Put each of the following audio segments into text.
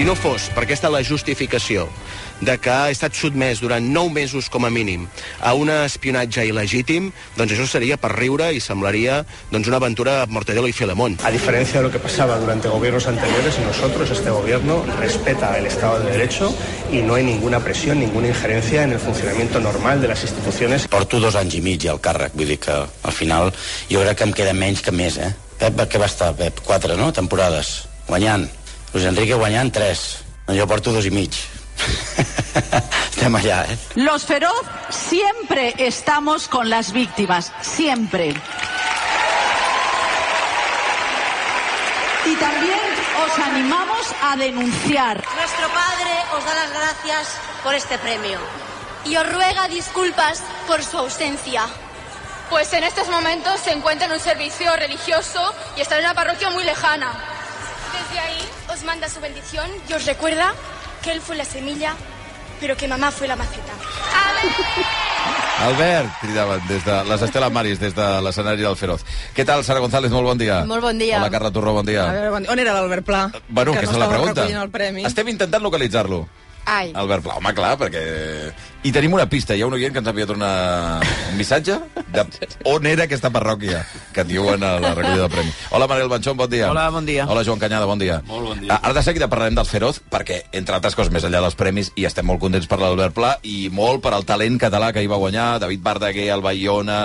Si no fos per aquesta la justificació de que ha estat sotmès durant 9 mesos com a mínim a un espionatge il·legítim, doncs això seria per riure i semblaria doncs, una aventura Mortadelo y Filemón. A diferencia de lo que pasaba durante gobiernos anteriores, nosotros, este gobierno, respeta el Estado de Derecho y no hay ninguna presión, ninguna injerencia en el funcionamiento normal de las instituciones. Porto dos anys i mig al càrrec, vull dir que al final jo crec que em queda menys que més, eh? Pep, què va estar, Pep? Quatre, no?, temporades, guanyant. Luis Enrique guanyant tres. No, jo porto dos i mig. Estem allà, eh? Los feroz siempre estamos con las víctimas, siempre. Y también os animamos a denunciar. Nuestro Padre os da las gracias por este premio y os ruega disculpas por su ausencia. Pues en estos momentos se encuentra en un servicio religioso y está en una parroquia muy lejana. Desde ahí os manda su bendición y os recuerda que él fue la semilla, pero que mamá fue la maceta. Albert, cridaven des de les Estela Maris, des de l'escenari del Feroz. Què tal, Sara González? Molt bon dia. Molt bon dia. Hola, Carla Torró, bon dia. A veure, bon dia. On era l'Albert Pla? Bueno, que aquesta no és la pregunta. Estem intentant localitzar-lo. Ai. Albert Pla, home, clar, perquè... I tenim una pista, hi ha un oient que ens havia donat un missatge de on era aquesta parròquia que diuen a la recollida del premi. Hola, Manel Banchón, bon dia. Hola, bon dia. Hola, Joan Canyada, bon dia. Molt bon dia. Ah, Ara de seguida parlarem del Feroz, perquè, entre altres coses, més enllà dels premis, i estem molt contents per l'Albert Pla i molt per al talent català que hi va guanyar, David Verdaguer, el Bayona,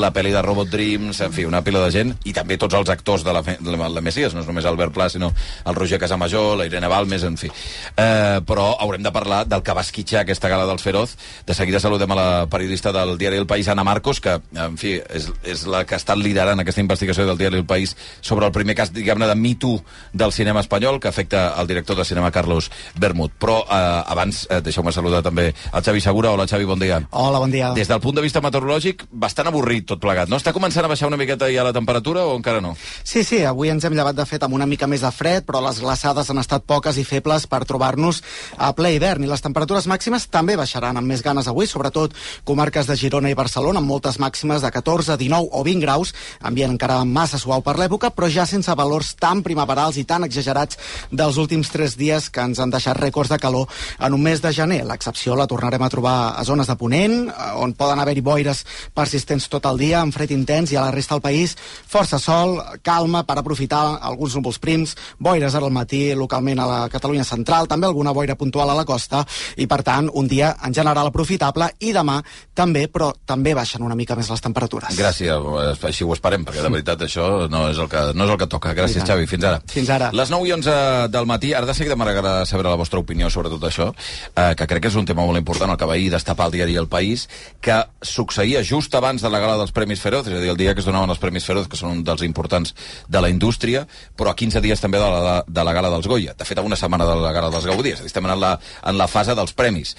la pel·li de Robot Dreams, en fi, una pila de gent, i també tots els actors de la, de la, la Messies, no és només Albert Pla, sinó el Roger Casamajor, la Irene Balmes, en fi. Eh, però haurem de parlar del que va esquitxar aquesta gala dels Feroz. De seguida saludem a la periodista del diari El País, Ana Marcos, que, en fi, és, és la que ha estat liderant aquesta investigació del diari El País sobre el primer cas, diguem-ne, de Me Too del cinema espanyol, que afecta el director de cinema Carlos Bermud. Però eh, abans, eh, deixeu-me saludar també el Xavi Segura. Hola, Xavi, bon dia. Hola, bon dia. Des del punt de vista meteorològic, bastant avorrit tot plegat, no? Està començant a baixar una miqueta ja la temperatura o encara no? Sí, sí, avui ens hem llevat de fet amb una mica més de fred, però les glaçades han estat poques i febles per trobar-nos a ple hivern. I les temperatures màximes també baixaran amb més ganes avui, sobretot comarques de Girona i Barcelona, amb moltes màximes de 14, 19 o 20 graus, ambient encara massa suau per l'època, però ja sense valors tan primaverals i tan exagerats dels últims tres dies que ens han deixat rècords de calor en un mes de gener. L'excepció la tornarem a trobar a zones de Ponent, eh, on poden haver-hi boires persistents tot el dia, amb fred intens, i a la resta del país força sol, calma per aprofitar alguns núvols prims, boires ara al matí localment a la Catalunya central, també alguna boira puntual a la costa, i per tant un dia en general aprofitable, i demà també, però també baixen una mica més les temperatures. Gràcies, eh, així ho esperem, perquè de veritat això no és el que, no és el que toca. Gràcies. Xavi, fins ara. Fins ara. Les 9 i 11 del matí, ara de seguida m'agradarà saber la vostra opinió sobre tot això, eh, que crec que és un tema molt important, el que va ahir destapar el diari El País, que succeïa just abans de la gala dels Premis Feroz, és a dir, el dia que es donaven els Premis Feroz, que són un dels importants de la indústria, però a 15 dies també de la, de la gala dels Goya. De fet, a una setmana de la gala dels Gaudí, és a dir, estem en la, en la fase dels premis.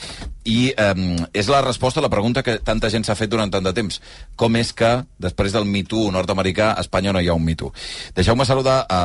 I eh, és la resposta a la pregunta que tanta gent s'ha fet durant tant de temps. Com és que, després del Me Too nord-americà, a Espanya no hi ha un Me Too? Deixeu-me saludar a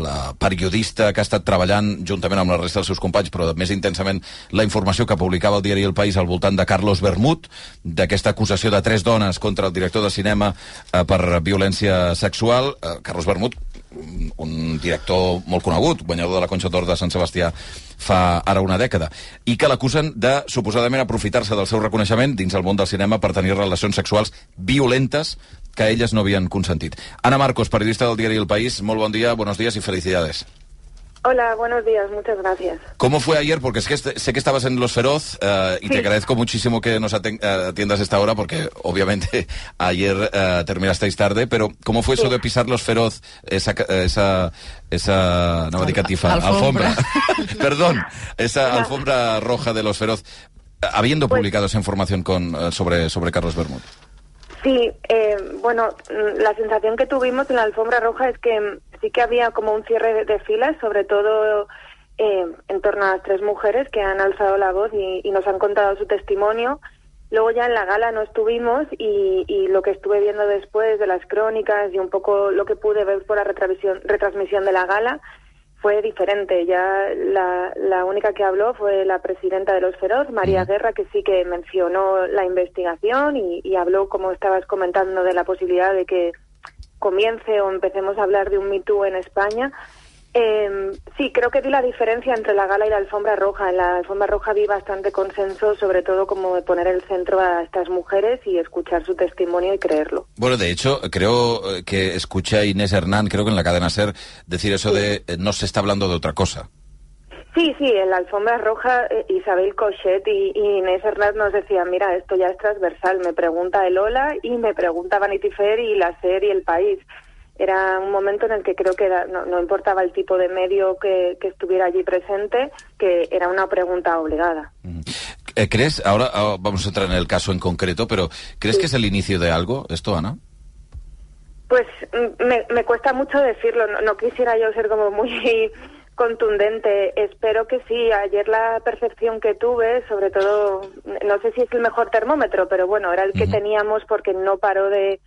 la periodista que ha estat treballant juntament amb la resta dels seus companys, però més intensament la informació que publicava el diari El País al voltant de Carlos Bermud, d'aquesta acusació de tres dones contra el director de cinema eh, per violència sexual. Eh, Carlos Bermud, un, director molt conegut, guanyador de la Conxa d'Or de Sant Sebastià fa ara una dècada, i que l'acusen de suposadament aprofitar-se del seu reconeixement dins el món del cinema per tenir relacions sexuals violentes que elles no havien consentit. Ana Marcos, periodista del diari El País, molt bon dia, buenos días y felicidades. Hola, buenos días, muchas gracias. ¿Cómo fue ayer? Porque es que este- sé que estabas en Los Feroz eh, y te agradezco muchísimo que nos aten- eh, atiendas esta hora porque obviamente ayer eh, terminasteis tarde, pero ¿cómo fue eso de pisar Los Feroz, esa, ca- esa, esa no me catifa, Alfombra. alfombra, perdón, esa alfombra roja de Los Feroz? habiendo publicado esa información con, sobre, sobre Carlos Bermud. Sí, eh, bueno, mm, la sensación que tuvimos en la alfombra roja es que mm, sí que había como un cierre de, filas, sobre todo eh, en torno a las tres mujeres que han alzado la voz y, y nos han contado su testimonio. Luego ya en la gala no estuvimos y, y lo que estuve viendo después de las crónicas y un poco lo que pude ver por la retransmisión de la gala fue diferente. Ya la, la única que habló fue la presidenta de los Feroz, María Guerra, que sí que mencionó la investigación y, y habló, como estabas comentando, de la posibilidad de que comience o empecemos a hablar de un Me Too en España. Eh, sí, creo que vi la diferencia entre la gala y la alfombra roja. En la alfombra roja vi bastante consenso, sobre todo como de poner el centro a estas mujeres y escuchar su testimonio y creerlo. Bueno, de hecho, creo eh, que escuché a Inés Hernán, creo que en la cadena SER, decir eso de eh, no se está hablando de otra cosa. Sí, sí, en la alfombra roja eh, Isabel Cochet y, y Inés Hernández nos decían, mira, esto ya es transversal, me pregunta el Ola y me pregunta Vanity Fair y la SER y el país. Era un momento en el que creo que era- no, no importaba el tipo de medio que, que estuviera allí presente, que era una pregunta obligada. Eh, ¿Crees, ahora, ahora vamos a entrar en el caso en concreto, pero ¿crees que es el inicio de algo esto, Ana? Pues mm, me, me cuesta mucho decirlo, no, no quisiera yo ser como muy contundente. Espero que sí. Ayer la percepción que tuve, sobre todo, no sé si es el mejor termómetro, pero bueno, era el que teníamos porque no paró de,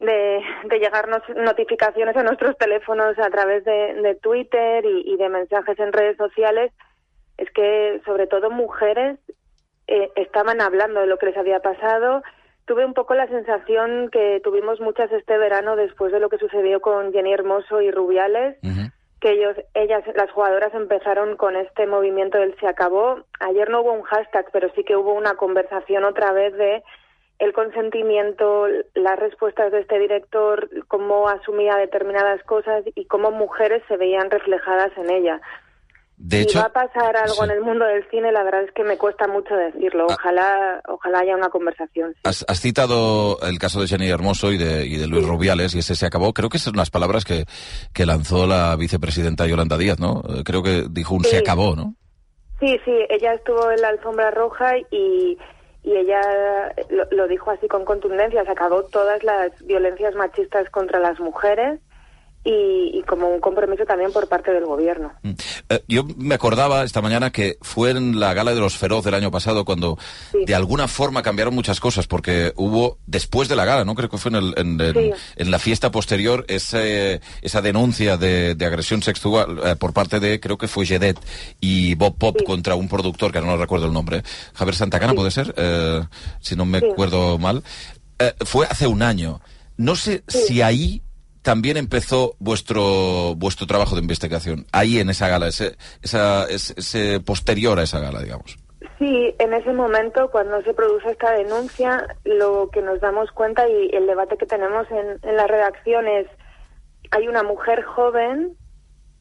de, de llegarnos notificaciones a nuestros teléfonos a través de, de Twitter y, y de mensajes en redes sociales. Es que, sobre todo, mujeres eh, estaban hablando de lo que les había pasado. Tuve un poco la sensación que tuvimos muchas este verano después de lo que sucedió con Jenny Hermoso y Rubiales, que ellos, ellas, las jugadoras empezaron con este movimiento del se acabó. Ayer no hubo un hashtag, pero sí que hubo una conversación otra vez de el consentimiento, las respuestas de este director, cómo asumía determinadas cosas y cómo mujeres se veían reflejadas en ella. De si hecho, va a pasar algo sí. Ah. en el mundo del cine, la verdad es que me cuesta mucho decirlo. Ojalá, ojalá haya una conversación. sí. Has, has citado el caso de Jenny Hermoso y de, y de Luis Rubiales, y ese se acabó. Creo que esas son las palabras que, que lanzó la vicepresidenta Yolanda Díaz, ¿no? Eh, Creo que dijo un se Sí. acabó, ¿no? Sí, sí, ella estuvo en la alfombra roja y, y ella lo, lo dijo así con contundencia, se acabó todas las violencias machistas contra las mujeres y, y como un compromiso también por parte del gobierno. Eh, yo me acordaba esta mañana que fue en la gala de los Feroz del año pasado cuando de alguna forma cambiaron muchas cosas porque hubo después de la gala, ¿no? Creo que fue en, el- en- en- Sí. en la fiesta posterior ese- esa denuncia de, de agresión sexual eh, por parte de, creo que fue Jedet y Bob Pop contra un productor que no recuerdo el nombre. Javier Santacana puede ser, Eh, si no me Sí. acuerdo mal. Eh, fue hace un año. No sé si ahí también empezó vuestro vuestro trabajo de investigación, ahí en esa gala, ese, esa, ese, ese posterior a esa gala, digamos. Sí, en ese momento, cuando se produce esta denuncia, lo que nos damos cuenta y el debate que tenemos en, en la redacción es, hay una mujer joven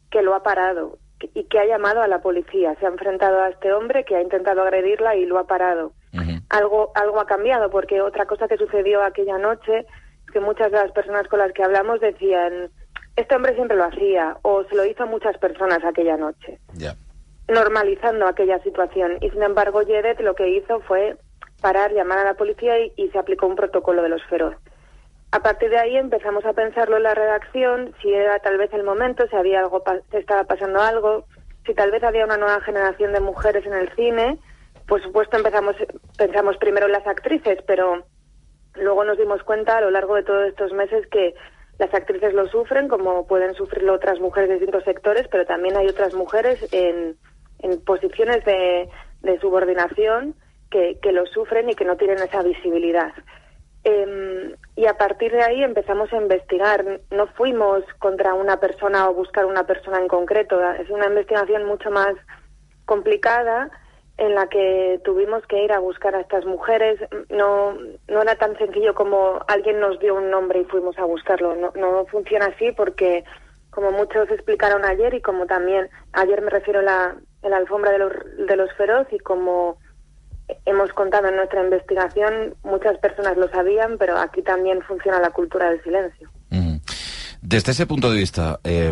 que lo ha parado y que ha llamado a la policía. Se ha enfrentado a este hombre que ha intentado agredirla y lo ha parado. Algo, algo ha cambiado, porque otra cosa que sucedió aquella noche que muchas de las personas con las que hablamos decían, este hombre siempre lo hacía, o se lo hizo a muchas personas aquella noche normalizando aquella situación. Y sin embargo, Yedet lo que hizo fue parar, llamar a la policía y, y se aplicó un protocolo de los feroz. A partir de ahí empezamos a pensarlo en la redacción, si era tal vez el momento, si había algo, si estaba pasando algo, si tal vez había una nueva generación de mujeres en el cine. Por supuesto, empezamos, pensamos primero en las actrices, pero luego nos dimos cuenta a lo largo de todos estos meses que las actrices lo sufren, como pueden sufrirlo otras mujeres de distintos sectores, pero también hay otras mujeres en, posiciones de, subordinación que, que lo sufren y que no tienen esa visibilidad. Em, y a partir de ahí empezamos a investigar. No fuimos contra una persona o buscar una persona en concreto. Es una investigación mucho más complicada en la que tuvimos que ir a buscar a estas mujeres. No, no era tan sencillo como alguien nos dio un nombre y fuimos a buscarlo. No, no funciona así porque, como muchos explicaron ayer y como también ayer me refiero a la, la alfombra de los, de los feroz y como hemos contado en nuestra investigación, muchas personas lo sabían, pero aquí también funciona la cultura del silencio. Desde ese punto de vista, eh,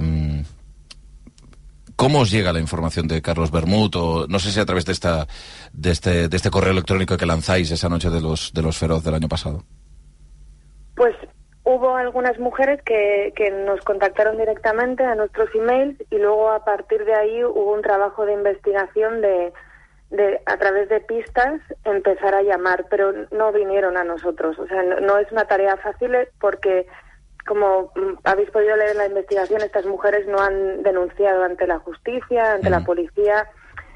¿Cómo os llega la información de Carlos Bermud? O no sé si a través de, esta, de, este, de este correo electrónico que lanzáis esa noche de los, de los feroz del año pasado. Pues hubo algunas mujeres que, nos contactaron directamente a nuestros emails y luego a partir de ahí hubo un trabajo de investigación de, de a través de pistas empezar a llamar, pero no vinieron a nosotros. O sea, no, no es una tarea fácil porque como mm, habéis podido leer en la investigación, estas mujeres no han denunciado ante la justicia, ante la policía.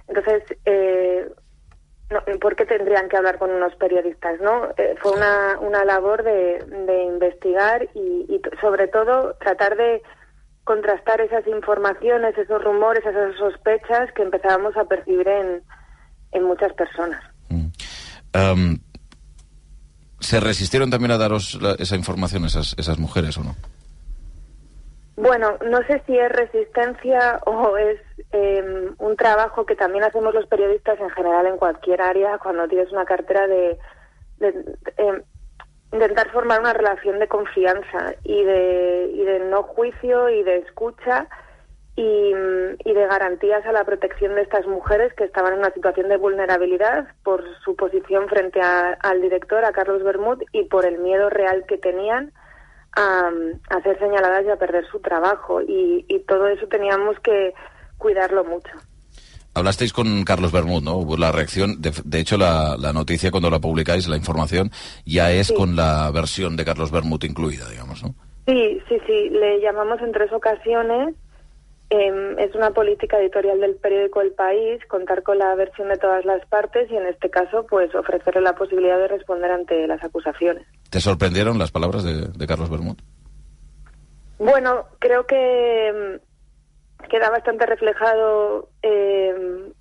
Entonces, eh, no, ¿por qué tendrían que hablar con unos periodistas? no eh, Fue una, una labor de, de investigar y, sobre todo tratar de contrastar esas informaciones, esos rumores, esas sospechas que empezábamos a percibir en, en muchas personas. Em, ¿Se resistieron también a daros la- esa información esas, esas mujeres o no? Bueno, no sé si es resistencia o es eh, un trabajo que también hacemos los periodistas en general en cualquier área cuando tienes una cartera de, de- eh, intentar formar una relación de confianza y de, y de no juicio y de escucha y, y de garantías a la protección de estas mujeres que estaban en una situación de vulnerabilidad por su posición frente a- al director, a Carlos Bermud, y por el miedo real que tenían a, a ser señaladas y a perder su trabajo. Y, y todo eso teníamos que cuidarlo mucho. Hablasteis con Carlos Bermud, ¿no? Hubo La reacción, de, de hecho, la, la noticia cuando la publicáis, la información, ya es con la versión de Carlos Bermud incluida, digamos, ¿no? Sí, sí, sí. Le llamamos en tres ocasiones. Em, es una política editorial del periódico El País contar con la versión de todas las partes y en este caso, pues ofrecerle la posibilidad de responder ante las acusaciones. ¿Te sorprendieron las palabras de, de Carlos Bermud? Bueno, creo que em, queda bastante reflejado em,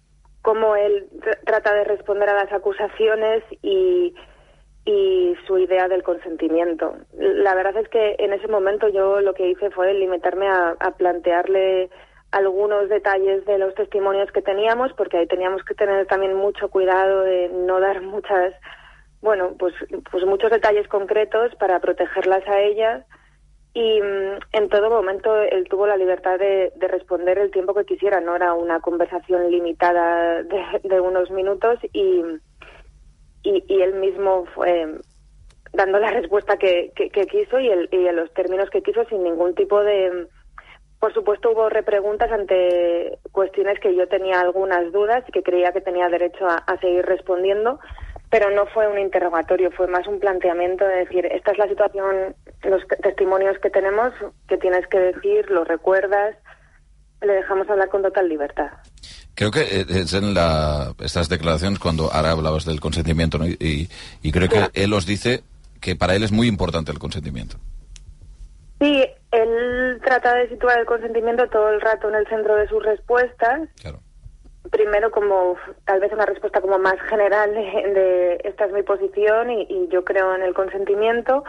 cómo él tr- trata de responder a las acusaciones y, y su idea del consentimiento. La verdad es que en ese momento yo lo que hice fue limitarme a, a plantearle algunos detalles de los testimonios que teníamos, porque ahí teníamos que tener también mucho cuidado de no dar muchas, bueno, pues, pues muchos detalles concretos para protegerlas a ellas y mm, en todo momento él tuvo la libertad de, de responder el tiempo que quisiera, no era una conversación limitada de, de unos minutos y, y, y él mismo fue dando la respuesta que, quiso y, el, y en los términos que quiso sin ningún tipo de... Por supuesto hubo repreguntas ante cuestiones que yo tenía algunas dudas y que creía que tenía derecho a, a seguir respondiendo, pero no fue un interrogatorio, fue más un planteamiento de decir, esta es la situación, los te- testimonios que tenemos, que tienes que decir, lo recuerdas, le dejamos hablar con total libertad. Creo que eh, es en la, estas declaraciones cuando ahora hablabas del consentimiento, ¿no? Y, y creo que él os dice que para él es muy importante el consentimiento. Sí, él trata de situar el consentimiento todo el rato en el centro de sus respuestas. Primero como tal vez una respuesta como más general de, de esta es mi posición y, y yo creo en el consentimiento.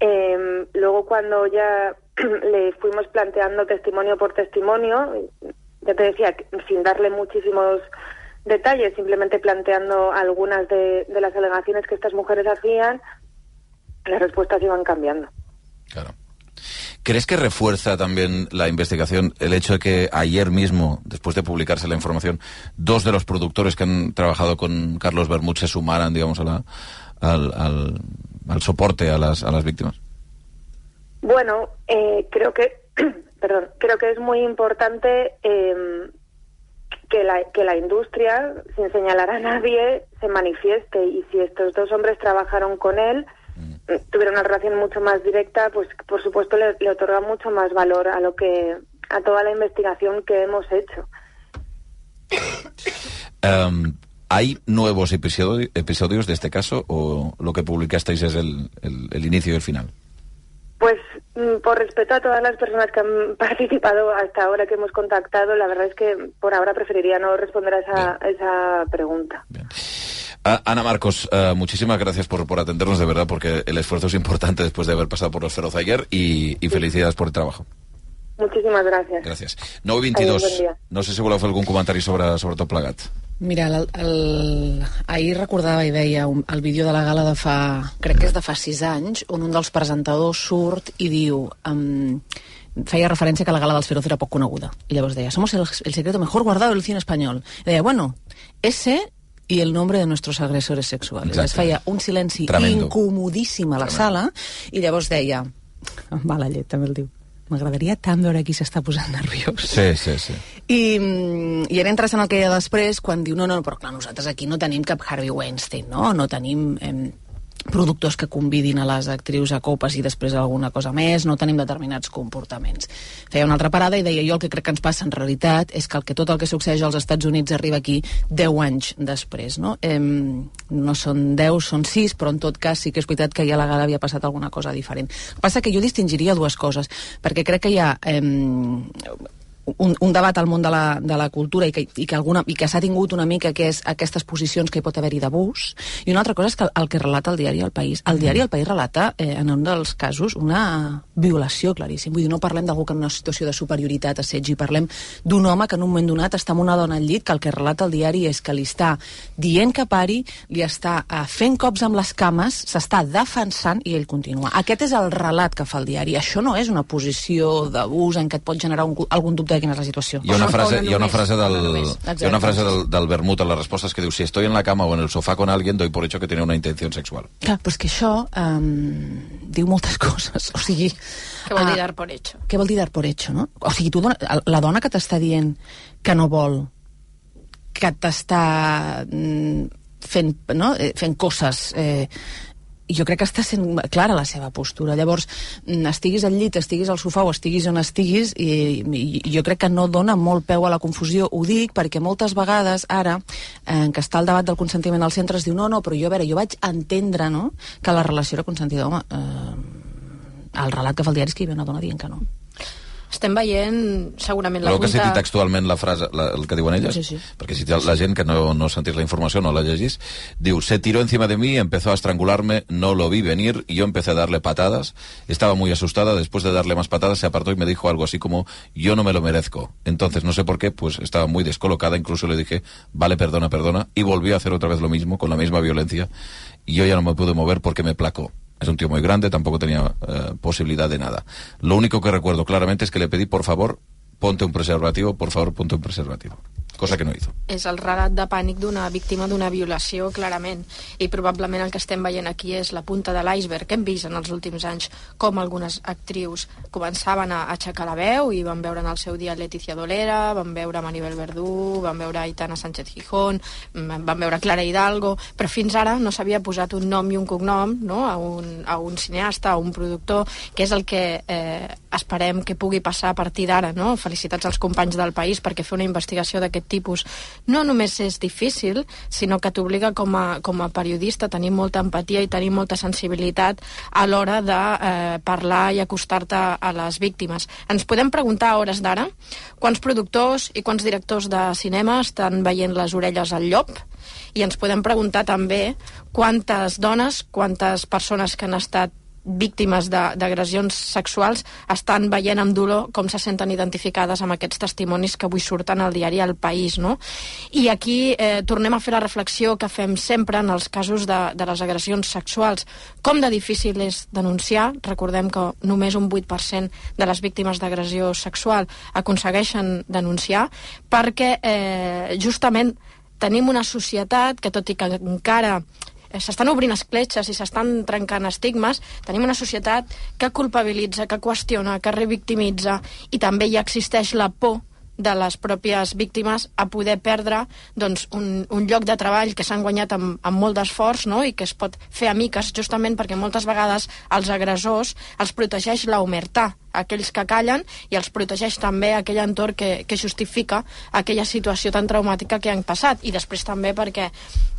Em, luego cuando ya le fuimos planteando testimonio por testimonio, ya te decía, sin darle muchísimos detalles, simplemente planteando algunas de, de las alegaciones que estas mujeres hacían, las respuestas iban cambiando. ¿Crees que refuerza también la investigación el hecho de que ayer mismo, después de publicarse la información, dos de los productores que han trabajado con Carlos Bermud se sumaran, digamos, a la, al, al, al soporte a las, a las víctimas? Bueno, eh, creo que, perdón, creo que es muy importante eh, que la que la industria, sin señalar a nadie, se manifieste y si estos dos hombres trabajaron con él, eh, tuvieron una relación mucho más directa, pues por supuesto le, le otorga mucho más valor a lo que a toda la investigación que hemos hecho. Em, ¿Hay nuevos episodio- episodios de este caso o lo que publicasteis es el, el- el inicio y el final? Pues mm, por respeto a todas las personas que han participado hasta ahora que hemos contactado, la verdad es que por ahora preferiría no responder a esa, a esa pregunta. Ana Marcos, eh, muchísimas gracias por, por atendernos de verdad, porque el esfuerzo es importante después de haber pasado por los feroz ayer y, y felicidades por el trabajo. Muchísimas gracias. Adéu, 9.22. bon dia. No sé si voleu fer algun comentari sobre, sobre tot plegat. Mira, el, el, ahir recordava i veia un, el vídeo de la gala de fa, crec que és de fa sis anys, on un dels presentadors surt i diu um, feia referència que la gala dels Feroz era poc coneguda. I llavors deia, somos el, el secreto mejor guardado del cine espanyol. I deia, bueno, ese y el nombre de nuestros agresores sexuales. Exacte. Es feia un silenci Tremendo. incomodíssim a la sala i llavors deia, amb mala llet també el diu, m'agradaria tant veure qui s'està posant nerviós. Sí, sí, sí. I, mm, I era interessant el que deia després quan diu, no, no, però clar, nosaltres aquí no tenim cap Harvey Weinstein, no? No tenim eh, productors que convidin a les actrius a copes i després alguna cosa més, no tenim determinats comportaments. Feia una altra parada i deia, jo el que crec que ens passa en realitat és que, el que tot el que succeeix als Estats Units arriba aquí 10 anys després, no? Eh, no són 10, són 6, però en tot cas sí que és veritat que ja a la gala havia passat alguna cosa diferent. El que passa que jo distingiria dues coses, perquè crec que hi ha eh, un, un debat al món de la, de la cultura i que, i que, alguna, i que s'ha tingut una mica que és aquestes posicions que hi pot haver-hi d'abús. I una altra cosa és que el, el que relata el diari El País. El diari El País relata eh, en un dels casos una violació claríssim. Vull dir, no parlem d'algú que en una situació de superioritat assetgi, parlem d'un home que en un moment donat està amb una dona al llit que el que relata el diari és que li està dient que pari, li està eh, fent cops amb les cames, s'està defensant i ell continua. Aquest és el relat que fa el diari. Això no és una posició d'abús en què et pot generar un, algun dubte de quina és la situació. Hi ha una frase, hi ha una frase del, hi ha una frase del, del Bermut a les respostes que diu si estoy en la cama o en el sofá con alguien doy por hecho que tiene una intención sexual. Clar, però és que això um, diu moltes coses. O sigui... Què vol dir ah, dar por hecho? Què vol dir dar por hecho, no? O sigui, tu, la dona que t'està dient que no vol, que t'està mm, fent, no? eh, fent coses... Eh, jo crec que està sent clara la seva postura. Llavors, mm, estiguis al llit, estiguis al sofà o estiguis on estiguis, i, i jo crec que no dona molt peu a la confusió. Ho dic perquè moltes vegades, ara, eh, en què està el debat del consentiment al centre, es diu, no, no, però jo, a veure, jo vaig entendre no, que la relació era consentida. Home, eh, el relat que fa el diari és que hi havia una dona dient que no. Estem veient segurament la Però que punta... sentit textualment la frase, la, el que diuen elles? Sí, sí. Perquè si la gent que no, no sentís la informació no la llegís, diu, se tiró encima de mí, empezó a estrangularme, no lo vi venir, y yo empecé a darle patadas, estaba muy asustada, después de darle más patadas se apartó y me dijo algo así como, yo no me lo merezco. Entonces, no sé por qué, pues estaba muy descolocada, incluso le dije, vale, perdona, perdona, y volvió a hacer otra vez lo mismo, con la misma violencia, y yo ya no me pude mover porque me placó. Es un tío muy grande, tampoco tenía eh, posibilidad de nada. Lo único que recuerdo claramente es que le pedí, por favor, ponte un preservativo, por favor, ponte un preservativo. Cosa que no hizo. és el relat de pànic d'una víctima d'una violació, clarament. I probablement el que estem veient aquí és la punta de l'iceberg. Hem vist en els últims anys com algunes actrius començaven a aixecar la veu i van veure en el seu dia Leticia Dolera, van veure Maribel Verdú, van veure Aitana Sánchez Gijón, mm, van veure Clara Hidalgo, però fins ara no s'havia posat un nom i un cognom no? a, un, a un cineasta, a un productor, que és el que eh, esperem que pugui passar a partir d'ara. No? Felicitats als companys del país perquè fer una investigació d'aquest tipus no només és difícil, sinó que t'obliga com, a, com a periodista a tenir molta empatia i tenir molta sensibilitat a l'hora de eh, parlar i acostar-te a les víctimes. Ens podem preguntar a hores d'ara quants productors i quants directors de cinema estan veient les orelles al llop i ens podem preguntar també quantes dones, quantes persones que han estat víctimes d'agressions sexuals estan veient amb dolor com se senten identificades amb aquests testimonis que avui surten al diari El País. No? I aquí eh, tornem a fer la reflexió que fem sempre en els casos de, de les agressions sexuals. Com de difícil és denunciar? Recordem que només un 8% de les víctimes d'agressió sexual aconsegueixen denunciar perquè eh, justament tenim una societat que, tot i que encara s'estan obrint escletxes i s'estan trencant estigmes, tenim una societat que culpabilitza, que qüestiona, que revictimitza i també hi existeix la por de les pròpies víctimes a poder perdre doncs, un, un lloc de treball que s'han guanyat amb, amb molt d'esforç no? i que es pot fer amiques justament perquè moltes vegades els agressors els protegeix la omertà, aquells que callen i els protegeix també aquell entorn que, que justifica aquella situació tan traumàtica que han passat i després també perquè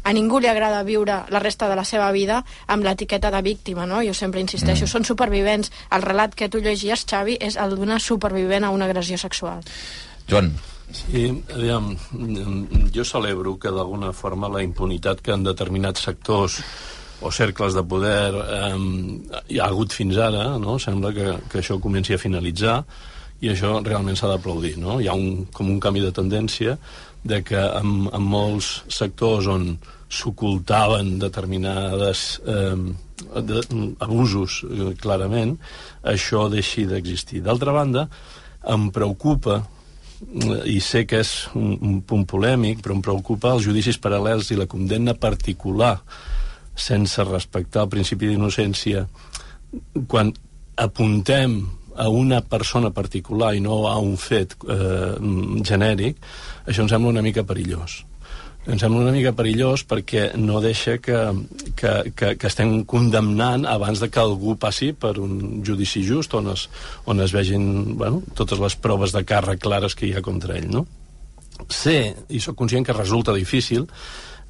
a ningú li agrada viure la resta de la seva vida amb l'etiqueta de víctima, no? Jo sempre insisteixo, mm. són supervivents. El relat que tu llegies, Xavi, és el d'una supervivent a una agressió sexual. Joan. Sí, aviam, jo celebro que d'alguna forma la impunitat que en determinats sectors o cercles de poder eh, hi ha hagut fins ara, no? sembla que, que això comenci a finalitzar i això realment s'ha d'aplaudir. No? Hi ha un, com un canvi de tendència de que en, en molts sectors on s'ocultaven determinades eh, de, abusos, eh, clarament, això deixi d'existir. D'altra banda, em preocupa i sé que és un, un punt polèmic, però em preocupa els judicis paral·lels i la condemna particular sense respectar el principi d'innocència quan apuntem a una persona particular i no a un fet eh, genèric, això em sembla una mica perillós em sembla una mica perillós perquè no deixa que, que, que, que estem condemnant abans de que algú passi per un judici just on es, on es vegin bueno, totes les proves de càrrec clares que hi ha contra ell. No? Sé, i sóc conscient que resulta difícil,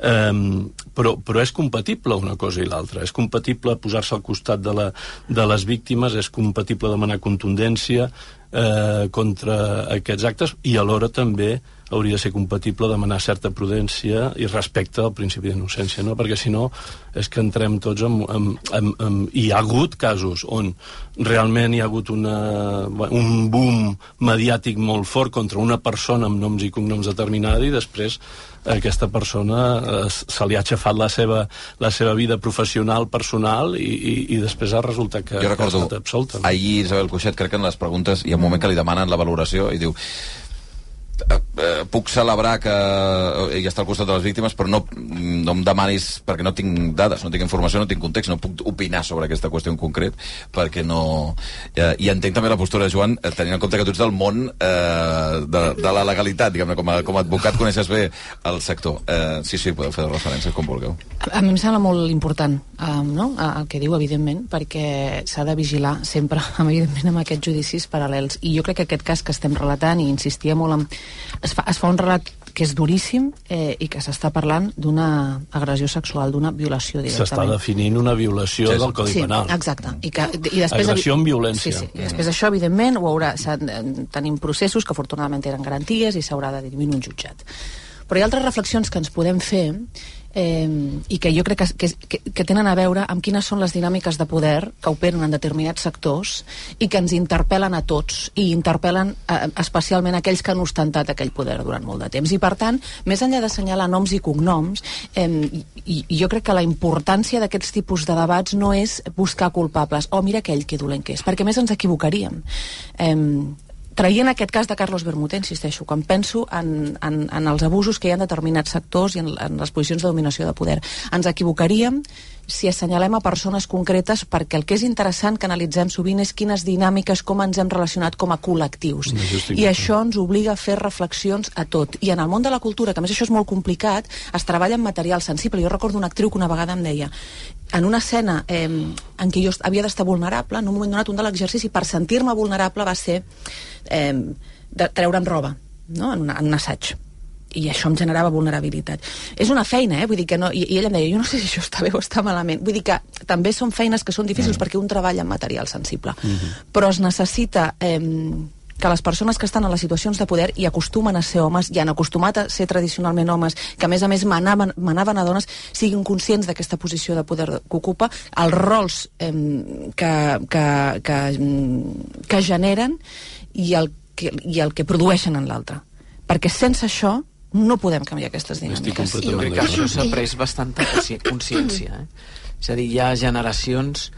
Um, però, però és compatible una cosa i l'altra. És compatible posar-se al costat de, la, de les víctimes, és compatible demanar contundència eh, contra aquests actes i alhora també hauria de ser compatible demanar certa prudència i respecte al principi d'innocència, no? perquè si no és que entrem tots en, en, en, en... Hi ha hagut casos on realment hi ha hagut una, un boom mediàtic molt fort contra una persona amb noms i cognoms determinada i després aquesta persona eh, se li ha aixafat la seva, la seva vida professional, personal i, i, i després ha resultat que, jo recordo, que ha estat absolta. Ahir Isabel Cuixet, crec que en les preguntes hi ha un moment que li demanen la valoració i diu puc celebrar que ell eh, està al costat de les víctimes, però no, no em demanis, perquè no tinc dades, no tinc informació, no tinc context, no puc opinar sobre aquesta qüestió en concret, perquè no... Eh, I entenc també la postura Joan, eh, tenint en compte que tu ets del món eh, de, de la legalitat, diguem-ne, com, a, com a advocat coneixes bé el sector. Eh, sí, sí, podeu fer referències com vulgueu. A, a mi em sembla molt important um, no? el que diu, evidentment, perquè s'ha de vigilar sempre, evidentment, amb aquests judicis paral·lels. I jo crec que aquest cas que estem relatant, i insistia molt en es fa, es fa un relat que és duríssim eh, i que s'està parlant d'una agressió sexual, d'una violació directament. S'està definint una violació sí, del Codi sí, Penal. exacte. I, que, i després, Agressió amb violència. Sí, sí. I després això, evidentment, ho haurà, tenim processos que afortunadament eren garanties i s'haurà de dirimir un jutjat. Però hi ha altres reflexions que ens podem fer eh, i que jo crec que, que, que tenen a veure amb quines són les dinàmiques de poder que operen en determinats sectors i que ens interpel·len a tots i interpel·len eh, especialment aquells que han ostentat aquell poder durant molt de temps. I per tant, més enllà d'assenyalar noms i cognoms, eh, i, i jo crec que la importància d'aquests tipus de debats no és buscar culpables, o oh, mira aquell que dolent que és, perquè més ens equivocaríem. Eh, traient aquest cas de Carlos Bermúdez, insisteixo, quan penso en, en, en els abusos que hi ha en determinats sectors i en, en les posicions de dominació de poder, ens equivocaríem si assenyalem a persones concretes perquè el que és interessant que analitzem sovint és quines dinàmiques, com ens hem relacionat com a col·lectius. I això ens obliga a fer reflexions a tot. I en el món de la cultura, que a més això és molt complicat, es treballa en material sensible. Jo recordo una actriu que una vegada em deia en una escena eh, en què jo havia d'estar vulnerable, en un moment donat un de l'exercici per sentir-me vulnerable va ser eh, de treure'm roba no? en, una, en un assaig i això em generava vulnerabilitat. És una feina, eh? Vull dir que no... I, I ella em deia, jo no sé si això està bé o està malament. Vull dir que també són feines que són difícils mm. perquè un treballa en material sensible. Mm -hmm. Però es necessita... Eh, que les persones que estan en les situacions de poder i acostumen a ser homes, i han acostumat a ser tradicionalment homes, que a més a més manaven, manaven a dones, siguin conscients d'aquesta posició de poder que ocupa, els rols eh, que, que, que, que generen i el que, i el que produeixen en l'altre. Perquè sense això no podem canviar aquestes dinàmiques. Jo crec que això s'ha pres bastanta consciència. Eh? És a dir, hi ha generacions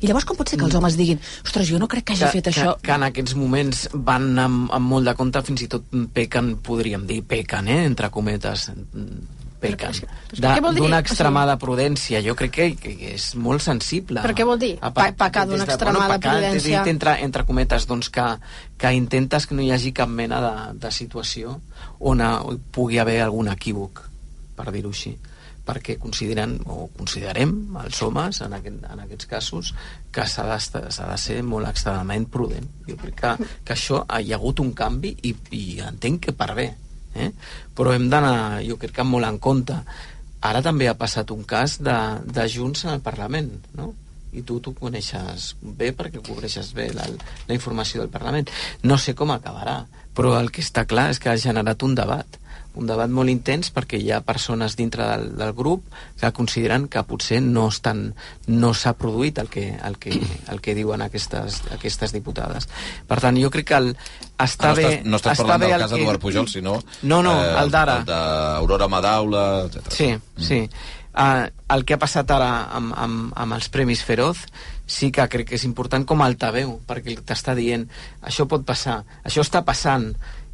i llavors com pot ser que els homes diguin ostres, jo no crec que hagi que, fet que, això? Que en aquests moments van amb, amb molt de compte, fins i tot pequen, podríem dir, pequen, eh, entre cometes, pequen. D'una extremada prudència. Jo crec que, que és molt sensible. Però què vol dir? Pa pecar d'una extremada bueno, prudència? Dit, entre, entre cometes, doncs que, que intentes que no hi hagi cap mena de, de situació on a, pugui haver algun equívoc, per dir-ho així perquè consideren o considerem els homes en, aquest, en aquests casos que s'ha de, de ser molt extremadament prudent jo crec que, que això hi ha hagut un canvi i, i entenc que per bé eh? però hem d'anar jo crec que molt en compte ara també ha passat un cas de, de Junts en el Parlament no? i tu t'ho coneixes bé perquè cobreixes bé la, la informació del Parlament no sé com acabarà però el que està clar és que ha generat un debat un debat molt intens perquè hi ha persones dintre del, del grup que consideren que potser no estan no s'ha produït el que, el, que, el que diuen aquestes, aquestes diputades. Per tant, jo crec que el, està Ah, no bé... estàs, no estàs està parlant del el cas que- d'Eduard Pujol, sinó... No, no, el d'ara. El d'Aurora Madaula, etc. Sí, sí. Uh, el que ha passat ara amb, amb, amb els Premis Feroz sí que crec que és important com a altaveu, perquè t'està dient això pot passar, això està passant,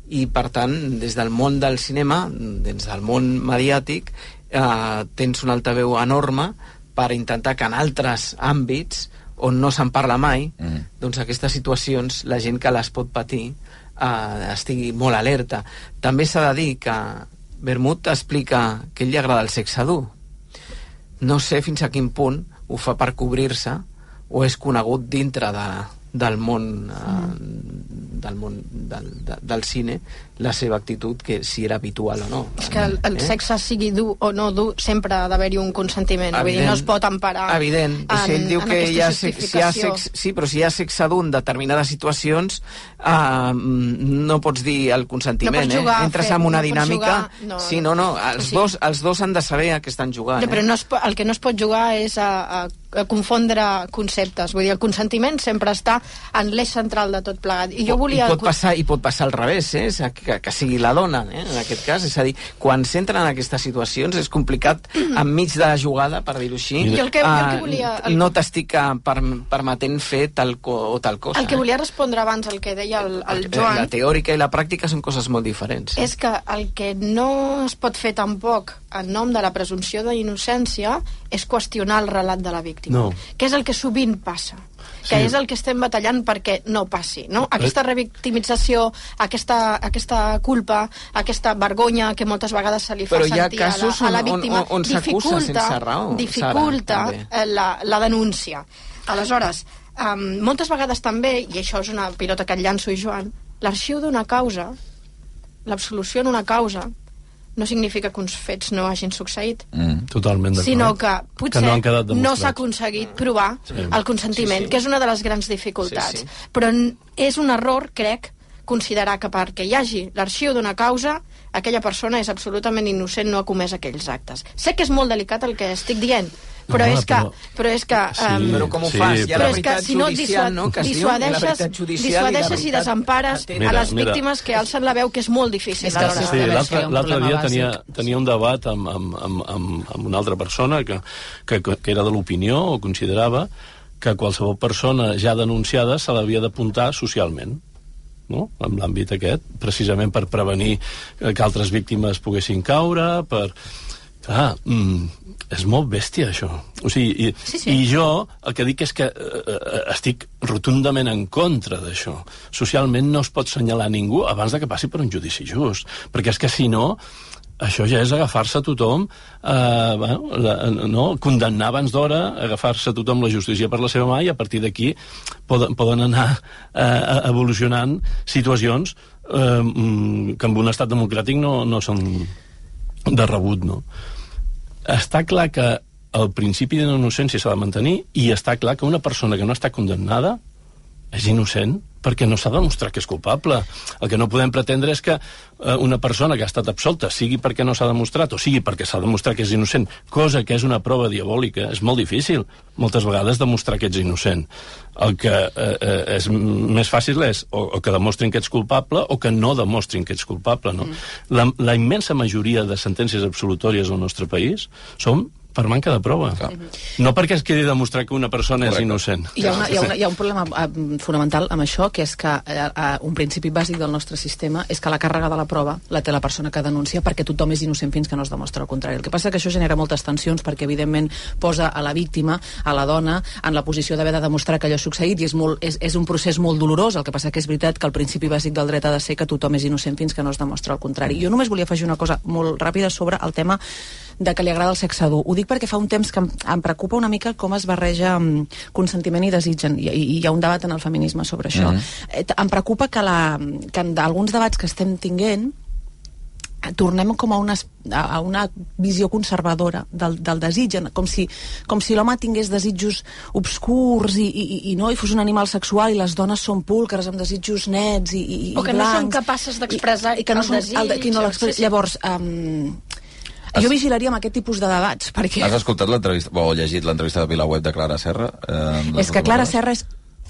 i per tant, des del món del cinema, des del món mediàtic, eh, tens un altaveu enorme per intentar que en altres àmbits on no se'n parla mai, mm. doncs aquestes situacions, la gent que les pot patir eh, estigui molt alerta. També s'ha de dir que Bermud explica que ell li agrada el sexe dur. No sé fins a quin punt ho fa per cobrir-se o és conegut dintre de, del món eh, del món del, de, del cine la seva actitud, que si era habitual o no. És que el, el Eh? sexe sigui dur o no dur, sempre ha d'haver-hi un consentiment. Vull dir, no es pot emparar Evident. I si ell diu en que hi ha, sex, si hi ha sex, sí, però si hi ha sexe dur en determinades situacions uh, no pots dir el consentiment, No pots jugar eh? Entres en una no dinàmica... jugar, no, sí, no, no, els, sí. dos, els dos han de saber a què estan jugant. Ja, però eh? no es, el que no es pot jugar és a, a, a confondre conceptes. Vull dir, el consentiment sempre està en l'eix central de tot plegat. I jo volia... I pot passar, i pot passar al revés, eh? És Que, que sigui la dona, eh? en aquest cas. És a dir, quan s'entren en aquestes situacions és complicat enmig de la jugada, per dir-ho així. Jo el que- jo el que eh, volia- el- No t'estic eh, per, permetent fer tal co, o tal cosa. El que eh? volia respondre abans, el que deia el, el Eh, Joan, La teòrica i la pràctica són coses molt diferents. és que el que no es pot fer tampoc en nom de la presumpció d'innocència és qüestionar el relat de la víctima, No. que és el que sovint passa que Sí. és el que estem batallant perquè no passi, no? Aquesta revictimització, aquesta, aquesta culpa, aquesta vergonya que moltes vegades se li fa Però sentir a la, a la on- on- víctima, on s'acusa dificulta, sense raó, dificulta Sara, eh, la, la denúncia. Aleshores, um, moltes vegades també, i això és una pilota que et llanço i Joan, l'arxiu d'una causa, l'absolució en una causa, no significa que uns fets no hagin succeït, Mm. Totalment d'acord. sinó que potser que no, no s'ha aconseguit provar Sí. el consentiment, Sí, sí. que és una de les grans dificultats. Sí, sí. Però és un error, crec, considerar que perquè hi hagi l'arxiu d'una causa, aquella persona és absolutament innocent, no ha comès aquells actes. Sé que és molt delicat el que estic dient, però Home, és que... però- Però és que... Sí, em, però com ho fas? Hi ha la però és que veritat si no judicial, no?, que es diu, dissuadeixes, veritat judicial i la dissuadeixes i, veritat desempares Mira, a les mira. víctimes que alcen la veu, que és molt difícil. És que. Sí, l'altre dia tenia, tenia un debat amb, amb, amb, amb, amb una altra persona que, que, que era de l'opinió o considerava que qualsevol persona ja denunciada se l'havia d'apuntar socialment no? en l'àmbit aquest, precisament per prevenir que altres víctimes poguessin caure, per... Clar, mm, és molt bèstia, això. O sigui, i, Sí, sí. i jo el que dic és que eh, eh, estic rotundament en contra d'això. Socialment no es pot senyalar ningú abans de que passi per un judici just, perquè és que si no això ja és agafar-se a tothom, eh, bueno, la, no? condemnar abans d'hora, agafar-se a tothom la justícia per la seva mà i a partir d'aquí poden, poden anar eh, evolucionant situacions eh, mm, que en un estat democràtic no, no són de rebut, no? Està clar que el principi d'innocència s'ha de mantenir i està clar que una persona que no està condemnada és innocent perquè no s'ha de demostrar que és culpable. El que no podem pretendre és que eh, una persona que ha estat absolta sigui perquè no s'ha demostrat o sigui perquè s'ha demostrat que és innocent, cosa que és una prova diabòlica. És molt difícil, moltes vegades, demostrar que ets innocent. El que eh, eh, és més fàcil és o, o que demostrin que ets culpable o que no demostrin que ets culpable. No? La, la immensa majoria de sentències absolutòries al nostre país són per manca de prova. No perquè es quedi demostrar que una persona és innocent. Hi ha, una, hi, ha una, hi ha un problema eh, fonamental amb això, que és que eh, eh, un principi bàsic del nostre sistema és que la càrrega de la prova la té la persona que denuncia perquè tothom és innocent fins que no es demostra el contrari. El que passa que això genera moltes tensions perquè, evidentment, posa a la víctima, a la dona, en la posició d'haver de demostrar que allò ha succeït i és, molt, és, és un procés molt dolorós. El que passa que és veritat que el principi bàsic del dret ha de ser que tothom és innocent fins que no es demostra el contrari. Jo només volia afegir una cosa molt ràpida sobre el tema de que li agrada el sexe dur. Ho dic perquè fa un temps que em, em preocupa una mica com es barreja um, consentiment i desig, i, i hi ha un debat en el feminisme sobre això. Mhm. Mm -hmm. Em preocupa que, la, que en alguns debats que estem tinguent tornem com a una, a una visió conservadora del, del desig, com si, com si l'home tingués desitjos obscurs i, i, i, no, i fos un animal sexual i les dones són púlqueres amb desitjos nets i, i, o que i no blancs. són capaces d'expressar I, i que no el són, desig. el, no sí, sí. Llavors, um, jo vigilaria amb aquest tipus de debats, perquè Has escoltat l'entrevista, o llegit l'entrevista de Vilaweb de Clara Serra? Eh, és que Clara Serra és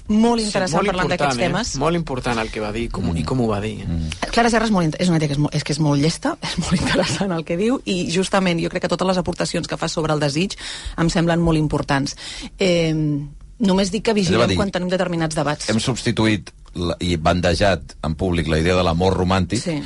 molt interessant molt parlant d'aquests temes. Eh? Molt important el que va dir com, mm. i com ho va dir. Mm. Clara Serra és, molt, és una tia que és, molt, és que és molt llesta, és molt interessant el que diu, i justament jo crec que totes les aportacions que fa sobre el desig em semblen molt importants. Eh, només dic que vigilem dir- quan tenim determinats debats. Hem substituït la, i bandejat en públic la idea de l'amor romàntic Sí.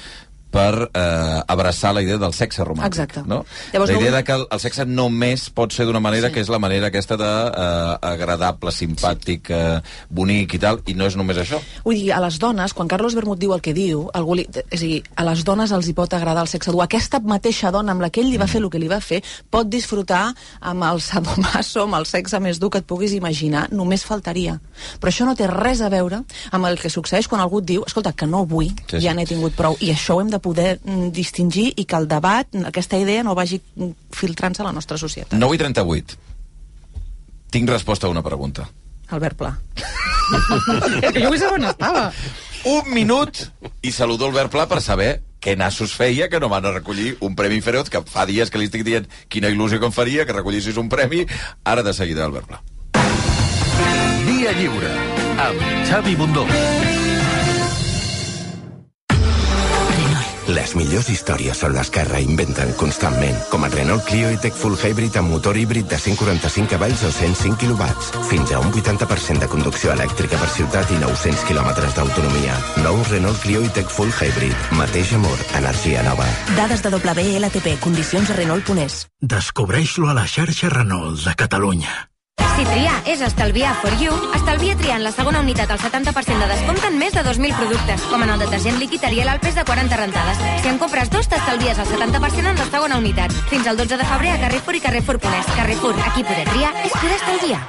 Per eh, abraçar la idea del sexe romàntic. Exacte. No? Llavors, la idea no- de que el, el sexe només pot ser d'una manera Sí. que és la manera aquesta de eh, agradable, simpàtic, eh, bonic i tal, i no és només això. Vull dir, a les dones, quan Carlos Bermud diu el que diu, algú li, és a dir, a les dones els hi pot agradar el sexe dur. Aquesta mateixa dona amb la que ell li va fer el que li va fer pot disfrutar amb el sadomaso, amb el sexe més dur que et puguis imaginar, només faltaria. Però això no té res a veure amb el que succeeix quan algú diu escolta, que no vull, Sí, sí. ja n'he tingut prou, i això ho hem de poder mm, distingir i que el debat, aquesta idea no vagi filtrant-se a la nostra societat. 9 i 38. Tinc resposta a una pregunta. Albert Pla. és que jo vull saber on estava. Un minut i saludo Albert Pla per saber què nassos feia que no van a recollir un Premi Feroz, que fa dies que li estic dient quina il·lusió que em faria que recollissis un premi. Ara de seguida, Albert Pla. Via Lliure, amb Xavi Bundó. Les millors històries són les que reinventen constantment, com el Renault Clio i-Tech Full Hybrid amb motor híbrid de 145 cavalls o 105 kW. Fins a un 80% de conducció elèctrica per ciutat i 900 km d'autonomia. Nou Renault Clio i-Tech Full Hybrid. Mateix amor, energia nova. Dades de WLTP, condicions a Renault.es. Descobreix-lo a la xarxa Renault de Catalunya. Si triar és estalviar for you, estalvia triant la segona unitat al 70% de descompte en més de 2.000 productes, com en el detergent líquid Ariel al pes de 40 rentades. Si en compres dos, t'estalvies el 70% en la segona unitat. Fins al 12 de febrer a Carrefour i Carrefour.es. Carrefour, aquí poder triar és poder estalviar.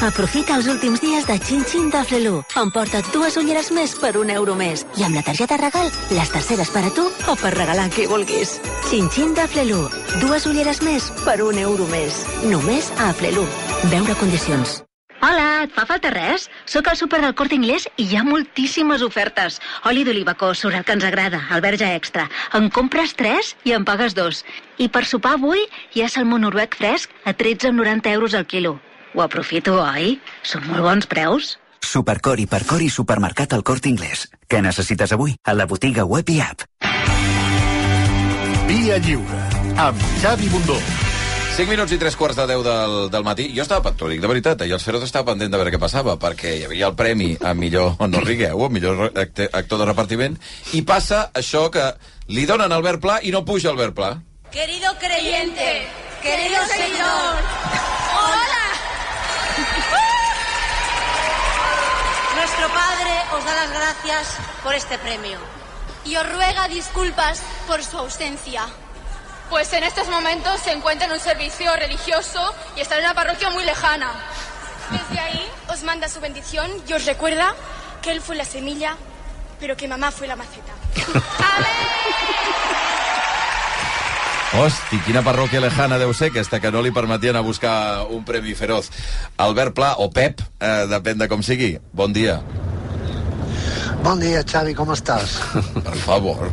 Aprofita els últims dies de Xin Xin de Flelu. Emporta't dues ulleres més per un euro més. I amb la targeta regal, les terceres per a tu o per regalar qui vulguis. Xin Xin de Flelu. Dues ulleres més per un euro més. Només a Flelu. Veure condicions. Hola, et fa falta res? Sóc al súper del Corte Inglés i hi ha moltíssimes ofertes. Oli d'oliva sobre el que ens agrada, el verge extra. En compres 3 i en pagues 2. I per sopar avui hi ha salmó noruec fresc a 13,90 euros al quilo. Ho aprofito, oi? Són molt bons preus. Supercor i Percor i Supermercat al Corte Inglés. Què necessites avui? A la botiga web i app. Via Lliure, amb Xavi Bundó. 5 minuts i 3 quarts de 10 del, del matí. Jo estava, t'ho dic de veritat, ahir el Feroz estava pendent de veure què passava, perquè hi havia el premi a millor, no rigueu, a millor actor de repartiment, i passa això que li donen Albert Pla i no puja Albert Pla. Querido creyente, querido Señor, hola. Nuestro Padre os da las gracias por este premio. Y os ruega disculpas por su ausencia. Pues en estos momentos se encuentra en un servicio religioso y está en una parroquia muy lejana. Desde ahí os manda su bendición y os recuerda que él fue la semilla, pero que mamá fue la maceta. Hosti, quina parròquia lejana deu ser aquesta que no li permetien a buscar un premi feroz. Albert Pla, o Pep, eh, depèn de com sigui. Bon dia. Bon dia, Xavi, com estàs? Per favor.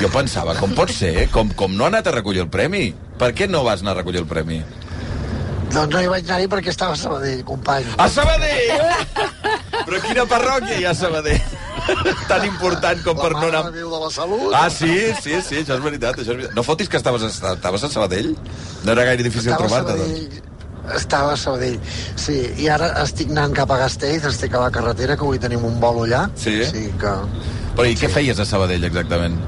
Jo pensava, com pot ser? Com, com no ha anat a recollir el premi? Per què no vas anar a recollir el premi? Doncs no hi vaig anar-hi perquè estava a Sabadell, company. A Sabadell! Però quina parròquia hi ha a Sabadell? Tan important com per no anar... de Déu de la Salut. Ah, sí, sí, sí, això és veritat. Això és veritat. No fotis que estaves a, estaves a Sabadell? No era gaire difícil trobar-te, doncs. Estava a Sabadell, sí. I ara estic anant cap a Castells, estic a la carretera, que avui tenim un vol allà. Sí? Sí, que... Però i què feies a Sabadell, exactament?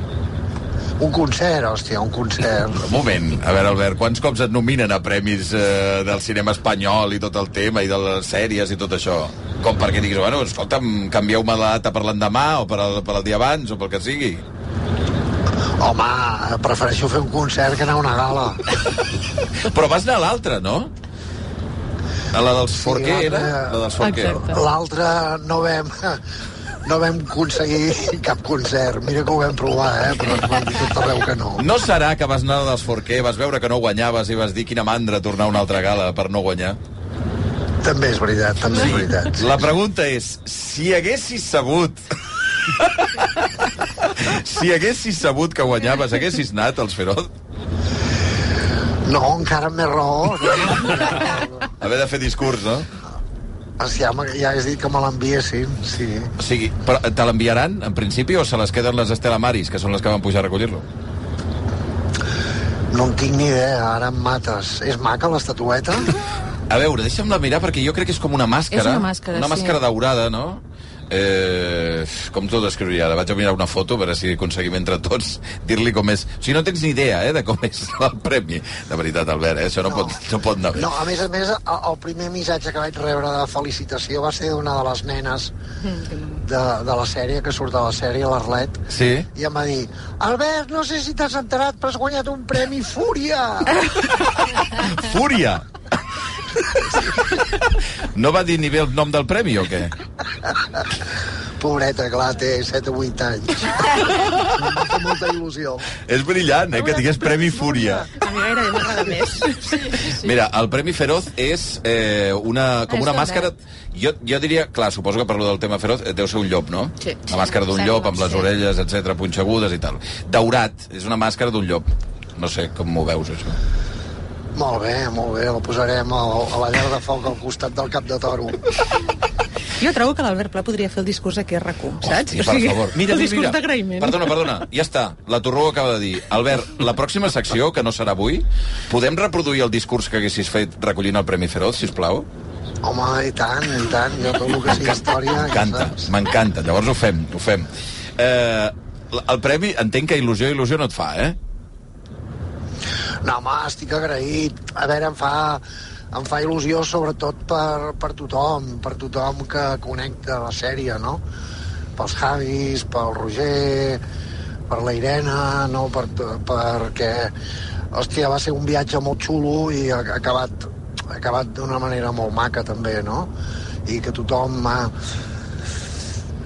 Un concert, hòstia, un concert. Un moment, a veure, Albert, quants cops et nominen a premis eh, del cinema espanyol i tot el tema, i de les sèries i tot això? Com perquè diguis, bueno, escolta'm, canvieu-me la data per l'endemà, o per al, per al dia abans, o pel que sigui? Home, prefereixo fer un concert que anar a una gala. Però vas anar a l'altra, no? A la dels Forqué, era? La dels Forqué. L'altre no vam... no vam aconseguir cap concert. Mira que ho vam provar, eh? però ens van dir tot arreu que no. No serà que vas anar dels Forquer, vas veure que no guanyaves i vas dir quina mandra tornar a una altra gala per no guanyar? També és veritat, també és veritat. La pregunta és, si haguessis sabut... si haguessis sabut que guanyaves, haguessis anat als Feroz? No, encara més raó. Haver de fer discurs, no? Ja, m'ha- ja has dit que me l'enviessin, sí. O sigui, però te l'enviaran, en principi, o se les queden les Estela Maris, que són les que van pujar a recollir-lo? No en tinc ni idea, ara em mates. És maca l'estatueta? A veure, deixa'm-la mirar perquè jo crec que és com una màscara. És una màscara, Una sí. màscara daurada, no? Eh, com t'ho descriuria ara? Vaig a mirar una foto a veure si aconseguim entre tots dir-li com és. O sigui, no tens ni idea eh, de com és el premi. De veritat, Albert, eh? això no, no. Pot, no pot anar bé. No, a més a més, el, primer missatge que vaig rebre de felicitació va ser d'una de les nenes de, de la sèrie, que surt de la sèrie, l'Arlet, Sí? i em va dir Albert, no sé si t'has enterat, però has guanyat un premi Fúria! Fúria! No va dir ni bé el nom del premi o què? Pobreta, clar, té 7 o 8 anys. em fer molta il·lusió. És brillant, eh, que digués Premi Fúria. A mi gairebé m'agrada més. Sí, sí. Mira, el Premi Feroz és eh, una, com una un màscara... Jo, jo diria, clar, suposo que parlo del tema feroz, eh, deu ser un llop, no? Sí. La màscara d'un llop, amb les orelles, etc punxegudes i tal. Daurat, és una màscara d'un llop. No sé com m'ho veus, això. Molt bé, molt bé, el posarem a, a la llar de foc al costat del cap de toro. Jo trobo que l'Albert Pla podria fer el discurs aquí a RAC1, saps? Hòstia, per favor. Mira, el mira, discurs d'agraïment. Perdona, perdona, ja està. La Torró acaba de dir. Albert, la pròxima secció, que no serà avui, podem reproduir el discurs que haguessis fet recollint el Premi Feroz, si plau? Home, i tant, i tant, jo el que sigui història... ja M'encanta, saps. m'encanta. Llavors ho fem, ho fem. Eh, el premi, entenc que il·lusió, il·lusió no et fa, eh? No, home, estic agraït. A veure, em fa, em fa il·lusió sobretot per, per tothom, per tothom que connecta la sèrie, no? Pels Javis, pel Roger, per la Irene, no? Per, perquè, hòstia, va ser un viatge molt xulo i ha acabat, ha acabat d'una manera molt maca, també, no? I que tothom ha,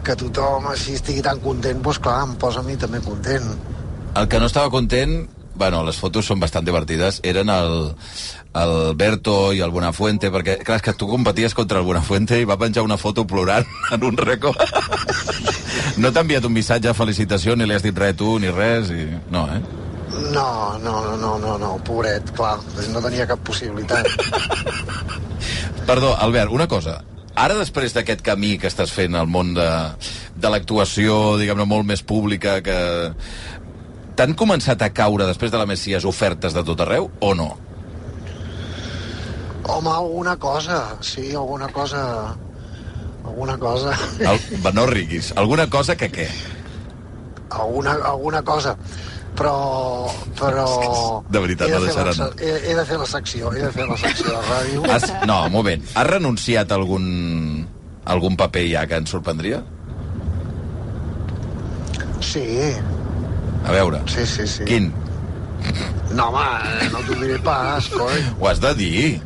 que tothom així estigui tan content, doncs clar, em posa a mi també content. El que no estava content, bueno, les fotos són bastant divertides, eren el, el Berto i el Buenafuente, perquè, clar, és que tu competies contra el Buenafuente i va penjar una foto plorant en un rècord. No t'ha enviat un missatge de felicitació, ni li has dit res tu, ni res, i... No, eh? No, no, no, no, no, pobret, clar, no tenia cap possibilitat. Perdó, Albert, una cosa. Ara, després d'aquest camí que estàs fent al món de, de l'actuació, diguem-ne, molt més pública, que... T'han començat a caure, després de la Messias, ofertes de tot arreu, o no? Home, alguna cosa, sí, alguna cosa... Alguna cosa... El, no riguis. Alguna cosa que què? alguna, alguna cosa. Però... però... De veritat, de no la deixaran. se- He, he de fer la secció, he de fer la secció de ràdio. Has, no, un moment. Has renunciat a algun, algun paper ja que ens sorprendria? Sí, A veure. sí, sí, sí. Quin? No, home, eh, no t'ho diré pas, coi. Ho has de dir.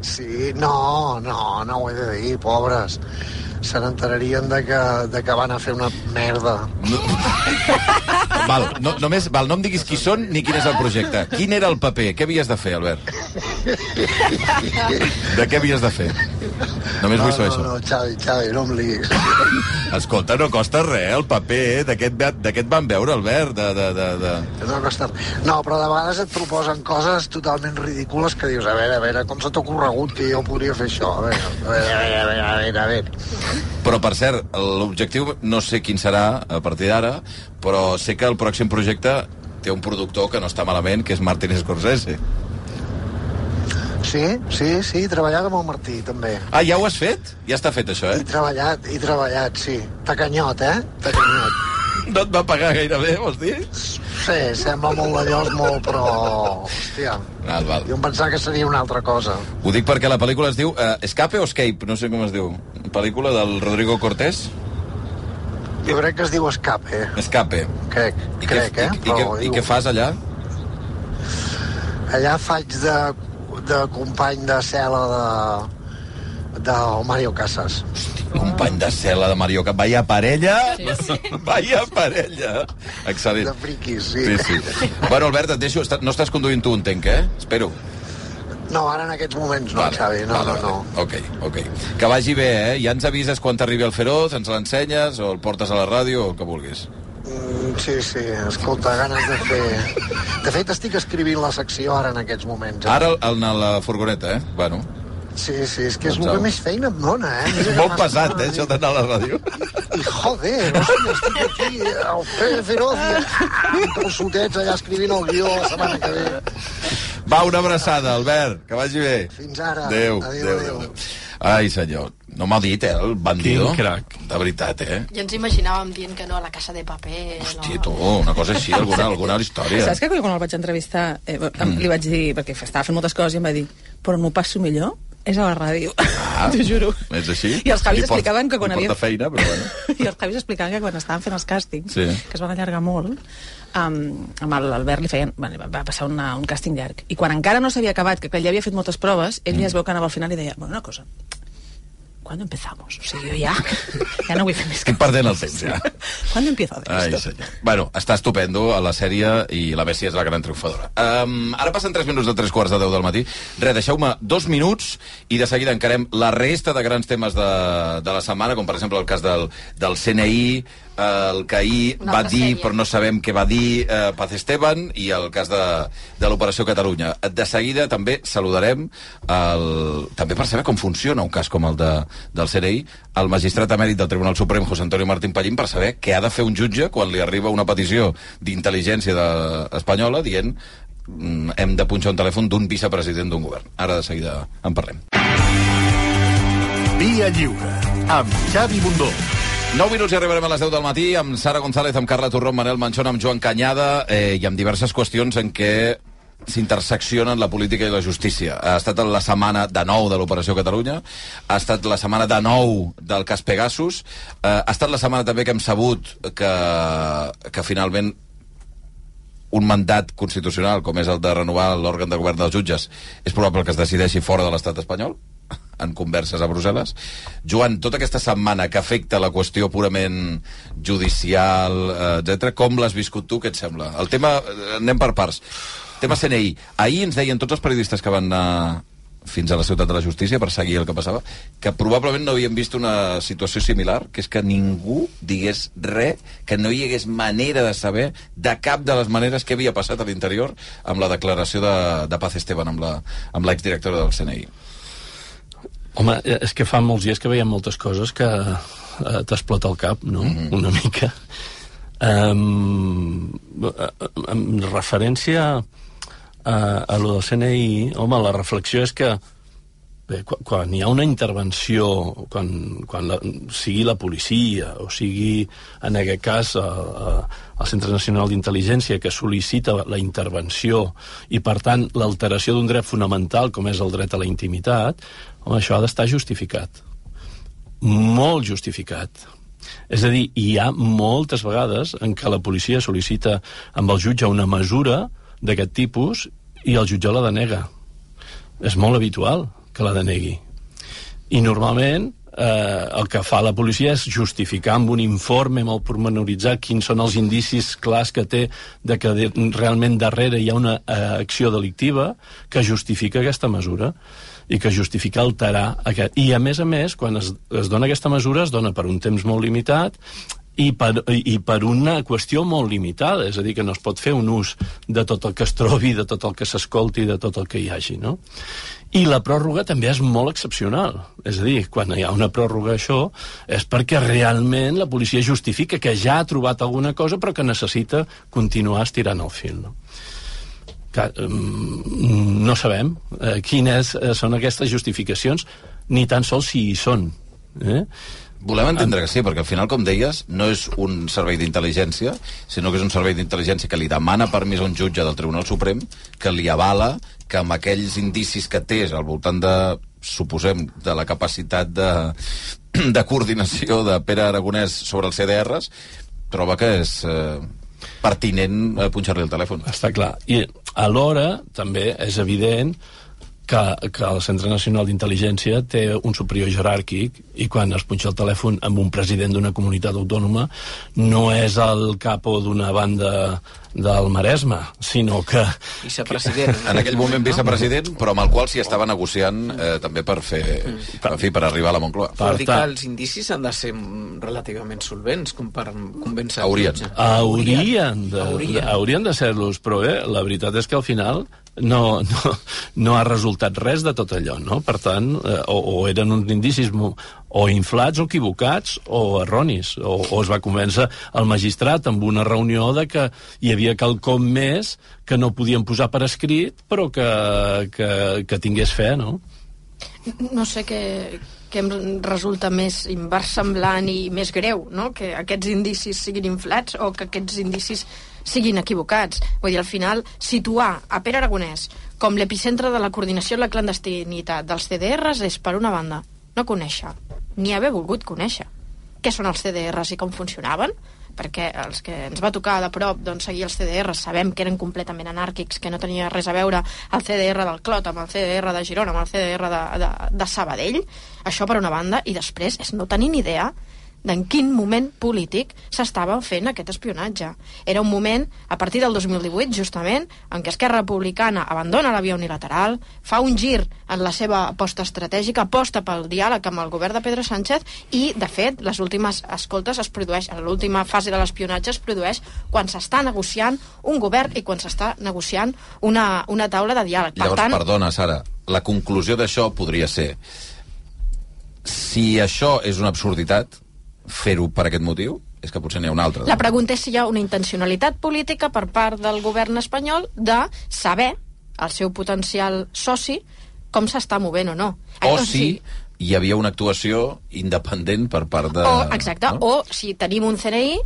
Sí, no, no, no ho he de dir, pobres. Se n'enterarien de, que, de que van a fer una merda. Val, no, només, val, no em diguis qui són ni quin és el projecte. Quin era el paper? Què havies de fer, Albert? De què havies de fer? Només no, vull saber no, això. no, Xavi, Xavi, no em liguis. Escolta, no costa res, el paper, eh? D'aquest va- d'aquest van veure, Albert, de... de, de, de... No, costa... no, però de vegades et proposen coses totalment ridícules que dius, a veure, a veure, com se t'ha ocorregut que jo podria fer això? A veure, a veure, a veure, a veure, a veure. Però, per cert, l'objectiu no sé quin serà a partir d'ara, però sé que el pròxim projecte té un productor que no està malament, que és Martin Scorsese. Sí, sí, sí, treballat amb el Martí, també. Ah, ja ho has fet? Ja està fet, això, He eh? treballat, he treballat, sí. Tacanyot, eh? Tacanyot. No et va pagar gaire bé, vols dir? Sí, sembla molt d'allòs, molt, però... Hòstia, Val, val. jo em pensava que seria una altra cosa. Ho dic perquè la pel·lícula es diu uh, Escape o Escape, no sé com es diu. Pel·lícula del Rodrigo Cortés? Jo crec que es diu Escape. Escape. Crec, I crec, què, eh? i, i, què, I què fas allà? Allà faig de, de company de cel·la de, del Mario Casas. Company de cel·la de Mario Cap. Vaya parella! Sí, sí. Vaya parella! Excel·lent. De friquis, sí. Sí, sí. Bueno, Albert, et deixo. No estàs conduint tu, entenc, eh? Espero. No, ara en aquests moments no, Vale, Xavi, no, vale, no, no. vale. Ok, ok. Que vagi bé, eh? Ja ens avises quan t'arribi el Feroz, ens l'ensenyes, o el portes a la ràdio, o el que vulguis. Mm, Sí, sí, escolta, ganes de fer... De fet, estic escrivint la secció ara en aquests moments. Eh? Ara el- en la furgoneta, eh? Bueno. Sí, sí, és que és Doncs el que més feina em dona, eh? Mira que Molt pesat, eh, això d'anar a la ràdio. I joder, hòstia, estic aquí, el Pere Feroz, i ah, un calçotets allà escrivint el guió la setmana que ve. Va, una abraçada, Albert, que vagi bé. Fins ara. Adéu, Adéu, adéu. Ai, senyor, no m'ha dit, eh, el bandido. Quin crac. De veritat, eh? Ja ens imaginàvem dient que no a la casa de paper. Hòstia, tu, una cosa així, alguna, alguna història. Saps que quan el vaig entrevistar eh, mm. li vaig dir, perquè estava fent moltes coses i em va dir però m'ho passo millor és a la ràdio. Ah, T'ho juro. És així? I els Javis explicaven que quan porta feina, però bueno. I els Javis explicaven que quan estaven fent els càstings, Sí. que es van allargar molt, um, amb l'Albert li feien, bueno, va passar una, un càsting llarg. I quan encara no s'havia acabat, que, que ell ja havia fet moltes proves, ell ja es veu que anava al final i deia, bueno, una cosa, ¿cuándo empezamos? O sigui, jo ja, ja no vull fer més Estic perdent el temps, ja. ¿Cuándo empiezo a Ai, senyor. Bueno, està estupendo a la sèrie i la Messi és la gran triomfadora. Um, ara passen 3 minuts de 3 quarts de 10 del matí. Re, deixeu-me dos minuts i de seguida encarem la resta de grans temes de, de la setmana, com per exemple el cas del, del CNI, el que ahir Una va dir, sèrie. però no sabem què va dir eh, Paz Esteban, i el cas de, de l'Operació Catalunya. De seguida també saludarem, el, també per saber com funciona un cas com el de, del CNI, el magistrat emèrit del Tribunal Suprem, José Antonio Martín Pallín, per saber què ha de fer un jutge quan li arriba una petició d'intel·ligència de- espanyola dient mm, hem de punxar un telèfon d'un vicepresident d'un govern. Ara de seguida en parlem. Via Lliure, amb Xavi Bundó. 9 minuts i arribarem a les 10 del matí amb Sara González, amb Carla Torró, amb Manel Manchón, amb Joan Canyada eh, i amb diverses qüestions en què s'interseccionen la política i la justícia. Ha estat la setmana de nou de l'Operació Catalunya, ha estat la setmana de nou del cas Pegasus, eh, ha estat la setmana també que hem sabut que, que finalment un mandat constitucional, com és el de renovar l'òrgan de govern dels jutges, és probable que es decideixi fora de l'estat espanyol, en converses a Brussel·les. Joan, tota aquesta setmana que afecta la qüestió purament judicial, eh, etc, com l'has viscut tu, què et sembla? El tema, eh, anem per parts. Tema CNI. Ahir ens deien tots els periodistes que van anar fins a la ciutat de la justícia per seguir el que passava, que probablement no havien vist una situació similar, que és que ningú digués res, que no hi hagués manera de saber de cap de les maneres que havia passat a l'interior amb la declaració de, de Paz Esteban, amb la- amb l'exdirectora del CNI. Home, eh, és que fa molts dies que veiem moltes coses que eh, t'explota el cap, no? Mm -hmm. Una mica. Um, en referència a, a lo del CNI, home, la reflexió és que bé, quan, quan hi ha una intervenció, quan, quan la, sigui la policia o sigui, en aquest cas, el, el Centre Nacional d'Intel·ligència que sol·licita la intervenció i, per tant, l'alteració d'un dret fonamental com és el dret a la intimitat, home, això ha d'estar justificat. Molt justificat. És a dir, hi ha moltes vegades en què la policia sol·licita amb el jutge una mesura d'aquest tipus i el jutge la denega. És molt habitual que la denegui. I normalment eh, el que fa la policia és justificar amb un informe molt pormenoritzat quins són els indicis clars que té de que de, realment darrere hi ha una eh, acció delictiva que justifica aquesta mesura i que justifica alterar aquest. I a més a més, quan es, es dona aquesta mesura, es dona per un temps molt limitat i per, i per una qüestió molt limitada, és a dir, que no es pot fer un ús de tot el que es trobi, de tot el que s'escolti, de tot el que hi hagi, no? I la pròrroga també és molt excepcional. És a dir, quan hi ha una pròrroga això, és perquè realment la policia justifica que ja ha trobat alguna cosa però que necessita continuar estirant el fil, no? que, um, no sabem eh, quines eh, són aquestes justificacions, ni tan sols si hi són. Eh? Volem entendre que sí, perquè al final, com deies, no és un servei d'intel·ligència, sinó que és un servei d'intel·ligència que li demana permís a un jutge del Tribunal Suprem, que li avala que amb aquells indicis que té al voltant de, suposem, de la capacitat de, de coordinació de Pere Aragonès sobre els CDRs, troba que és eh, pertinent eh, punxar-li el telèfon. Està clar. I alhora, també, és evident que, que el Centre Nacional d'Intel·ligència té un superior jeràrquic i quan es punxa el telèfon amb un president d'una comunitat autònoma no és el capo d'una banda del Maresme, sinó que... Vicepresident. En aquell moment vicepresident, però amb el qual s'hi estava negociant eh, també per fer, en fi, per arribar a la Moncloa. Vol dir que els indicis han de ser relativament solvents com per convèncer Haurien. Haurien de, Haurien. haurien de ser-los, però bé, la veritat és que al final no, no, no ha resultat res de tot allò, no? Per tant, eh, o, o eren uns indicis o inflats o equivocats o erronis, o, o es va convèncer el magistrat amb una reunió de que hi havia quelcom més que no podien posar per escrit, però que, que, que tingués fe, no? no sé què, què em resulta més inversemblant i més greu, no? que aquests indicis siguin inflats o que aquests indicis siguin equivocats. Vull dir, al final, situar a Pere Aragonès com l'epicentre de la coordinació i la clandestinitat dels CDRs és, per una banda, no conèixer, ni haver volgut conèixer què són els CDRs i com funcionaven, perquè els que ens va tocar de prop doncs, seguir els CDRs sabem que eren completament anàrquics, que no tenia res a veure el CDR del Clot amb el CDR de Girona, amb el CDR de, de, de Sabadell, això per una banda, i després és no tenir ni idea d'en quin moment polític s'estava fent aquest espionatge. Era un moment, a partir del 2018, justament, en què Esquerra Republicana abandona la via unilateral, fa un gir en la seva aposta estratègica, aposta pel diàleg amb el govern de Pedro Sánchez i, de fet, les últimes escoltes es produeix, en l'última fase de l'espionatge es produeix quan s'està negociant un govern i quan s'està negociant una, una taula de diàleg. Llavors, per tant, perdona, Sara, la conclusió d'això podria ser si això és una absurditat, fer-ho per aquest motiu, és que potser n'hi ha una altra. La pregunta és si hi ha una intencionalitat política per part del govern espanyol de saber el seu potencial soci com s'està movent o no. O si hi havia una actuació independent per part de... o, exacte, no? o si tenim un CNI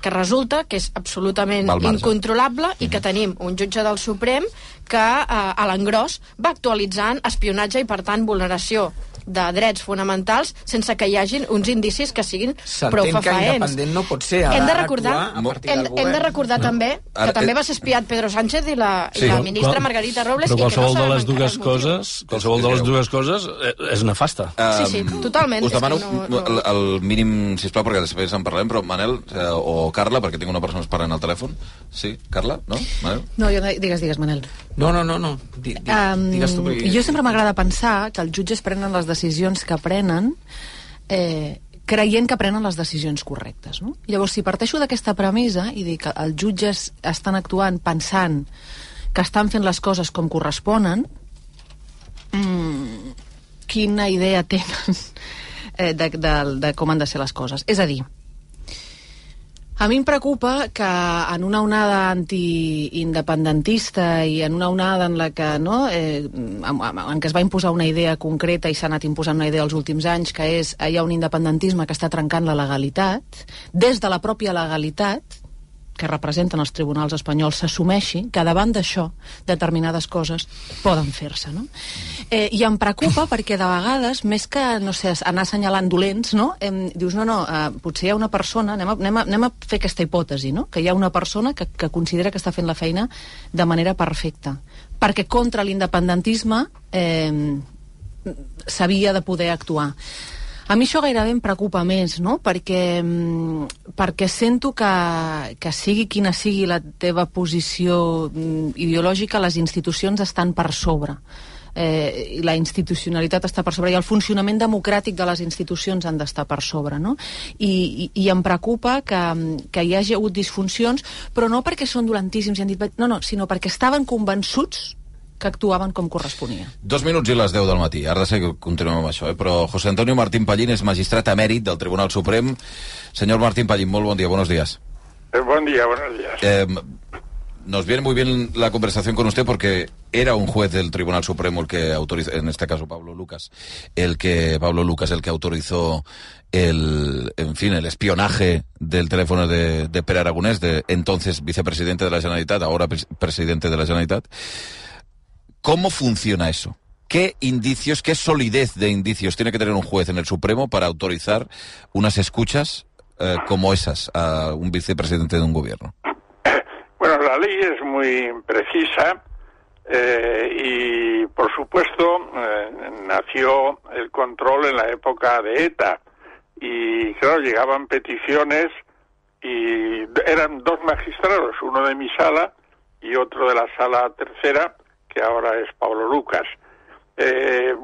que resulta que és absolutament incontrolable i que tenim un jutge del Suprem que eh, a l'engròs va actualitzant espionatge i, per tant, vulneració de drets fonamentals sense que hi hagin uns indicis que siguin prou S'entén que fafaents. independent no pot ser. Hem de recordar, hem, hem de recordar també que Ara, també eh, va ser espiat Pedro Sánchez i la, Sí. i la ministra qual- Margarita Robles Però i que no qualsevol de les dues coses, qualsevol de les dues coses eh, és nefasta. Sí, sí, totalment. Us demano no- no- el, el mínim, sisplau, perquè després en parlem, però Manel eh, o Carla, perquè tinc una persona esperant al telèfon. Sí, Carla? No? Manel? No, jo, no- digues, digues, Manel. No, no, no, no. Di, di, Um, digues tu. perquè- jo sempre m'agrada pensar que els jutges prenen les decisions que prenen eh, creient que prenen les decisions correctes. No? Llavors, si parteixo d'aquesta premissa i dic que els jutges estan actuant pensant que estan fent les coses com corresponen, mm, quina idea tenen eh, de, de, de com han de ser les coses? És a dir, a mi em preocupa que en una onada antiindependentista i en una onada en la que, no, eh, en, en què es va imposar una idea concreta i s'ha anat imposant una idea els últims anys, que és hi ha un independentisme que està trencant la legalitat, des de la pròpia legalitat, que representen els tribunals espanyols s'assumeixi que davant d'això determinades coses poden fer-se. No? Eh, I em preocupa perquè de vegades, més que no sé, anar assenyalant dolents, no? em, dius, no, no, eh, potser hi ha una persona, anem a, anem, a, anem a fer aquesta hipòtesi, no? que hi ha una persona que, que considera que està fent la feina de manera perfecta. Perquè contra l'independentisme eh, s'havia de poder actuar. A mi això gairebé em preocupa més, no? Perquè, mm, perquè sento que, que sigui quina sigui la teva posició mm, ideològica, les institucions estan per sobre. Eh, i la institucionalitat està per sobre i el funcionament democràtic de les institucions han d'estar per sobre no? I, i, i em preocupa que, que hi hagi hagut disfuncions però no perquè són dolentíssims i han dit, no, no, sinó perquè estaven convençuts que actuaven com corresponia. Dos minuts i les 10 del matí. Ara sé que continuem amb això, eh? però José Antonio Martín Pallín és magistrat emèrit del Tribunal Suprem. Senyor Martín Pallín, molt bon dia, buenos días. Eh, buen día, buenos días. Eh, nos viene muy bien la conversación con usted porque era un juez del Tribunal Supremo el que autorizó, en este caso Pablo Lucas, el que Pablo Lucas el que autorizó el, en fin, el espionaje del teléfono de, de Pere Aragonés, de entonces vicepresidente de la Generalitat, ahora pres- presidente de la Generalitat. ¿Cómo funciona eso? ¿Qué indicios, qué solidez de indicios tiene que tener un juez en el Supremo para autorizar unas escuchas eh, como esas a un vicepresidente de un gobierno? Bueno, la ley es muy precisa Eh, y, por supuesto, eh, nació el control en la época de ETA. Y, claro, llegaban peticiones y eran dos magistrados, uno de mi sala y otro de la sala tercera, que ahora es Pablo Lucas. Eh,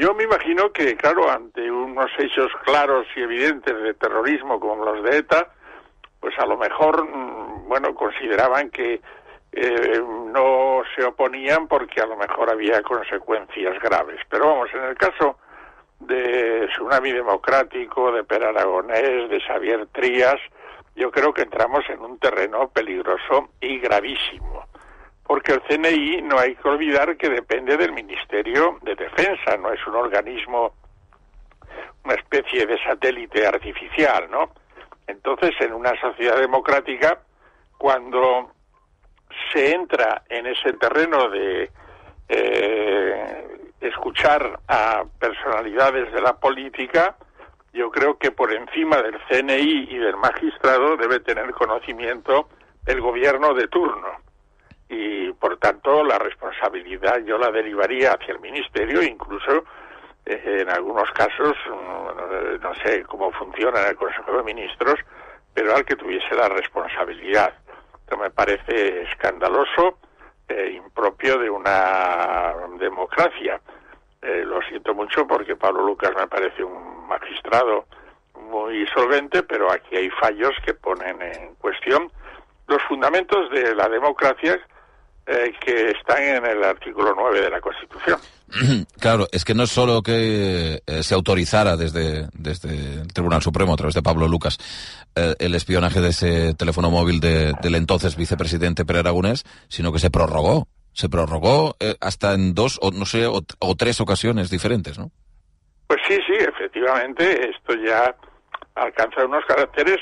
yo me imagino que, claro, ante unos hechos claros y evidentes de terrorismo como los de ETA, pues a lo mejor, mm, bueno, consideraban que eh, no se oponían porque a lo mejor había consecuencias graves. Pero vamos, en el caso de Tsunami Democrático, de Per Aragonés, de Xavier Trías, yo creo que entramos en un terreno peligroso y gravísimo. Porque el CNI no hay que olvidar que depende del Ministerio de Defensa, no es un organismo, una especie de satélite artificial, ¿no? Entonces, en una sociedad democrática, cuando se entra en ese terreno de eh, escuchar a personalidades de la política, yo creo que por encima del CNI y del magistrado debe tener conocimiento el gobierno de turno. Y por tanto la responsabilidad yo la derivaría hacia el ministerio, incluso eh, en algunos casos, mm, no sé cómo funciona en el Consejo de Ministros, pero al que tuviese la responsabilidad. Esto me parece escandaloso, e impropio de una democracia. Eh, lo siento mucho porque Pablo Lucas me parece un magistrado muy solvente, pero aquí hay fallos que ponen en cuestión los fundamentos de la democracia eh, que están en el artículo 9 de la Constitución. Claro, es que no es solo que eh, se autorizara desde, desde el Tribunal Supremo, a través de Pablo Lucas, el espionaje de ese teléfono móvil de, del entonces vicepresidente Pere Aragonés, sino que se prorrogó. Se prorrogó eh, hasta en dos, o no sé, o, o tres ocasiones diferentes, ¿no? Pues sí, sí, efectivamente, esto ya alcanza unos caracteres,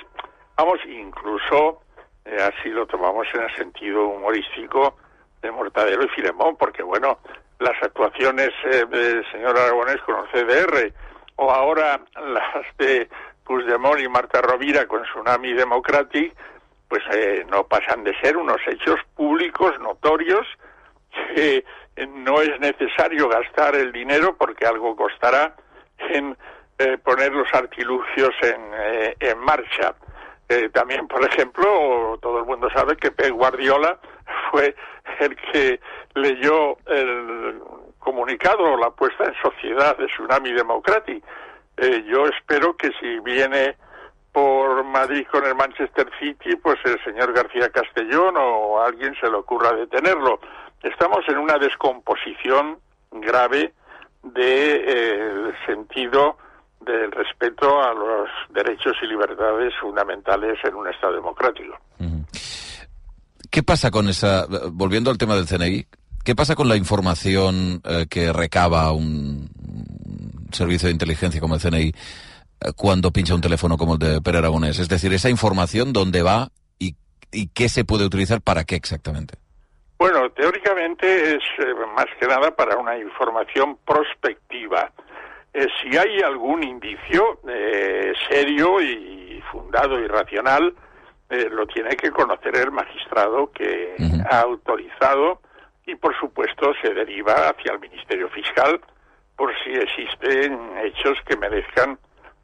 vamos, incluso eh, así lo tomamos en el sentido humorístico de Mortadelo y Filemón, porque bueno, las actuaciones eh, del señor Aragonés con el CDR o ahora las de Puigdemont y Marta Rovira con Tsunami Democratic, pues eh, no pasan de ser unos hechos públicos notorios que no es necesario gastar el dinero porque algo costará en eh, poner los artilugios en, eh, en marcha. Eh, también, por ejemplo, todo el mundo sabe que Pep Guardiola fue el que leyó el comunicado o la puesta en sociedad de Tsunami Democratic. Eh, yo espero que si viene por Madrid con el Manchester City, pues el señor García Castellón o alguien se le ocurra detenerlo. Estamos en una descomposición grave del de, eh, sentido del respeto a los derechos y libertades fundamentales en un Estado democrático. ¿Qué pasa con esa, volviendo al tema del CNI, qué pasa con la información eh, que recaba un, servicio de inteligencia como el CNI eh, cuando pincha un teléfono como el de Pere Aragonés? Es decir, esa información, ¿dónde va y, y qué se puede utilizar para qué exactamente? Bueno, teóricamente es eh, más que nada para una información prospectiva. Si hay algún indicio serio y fundado y racional, lo tiene que conocer el magistrado que uh -huh. ha autorizado y, por supuesto, se deriva hacia el Ministerio Fiscal por si existen hechos que merezcan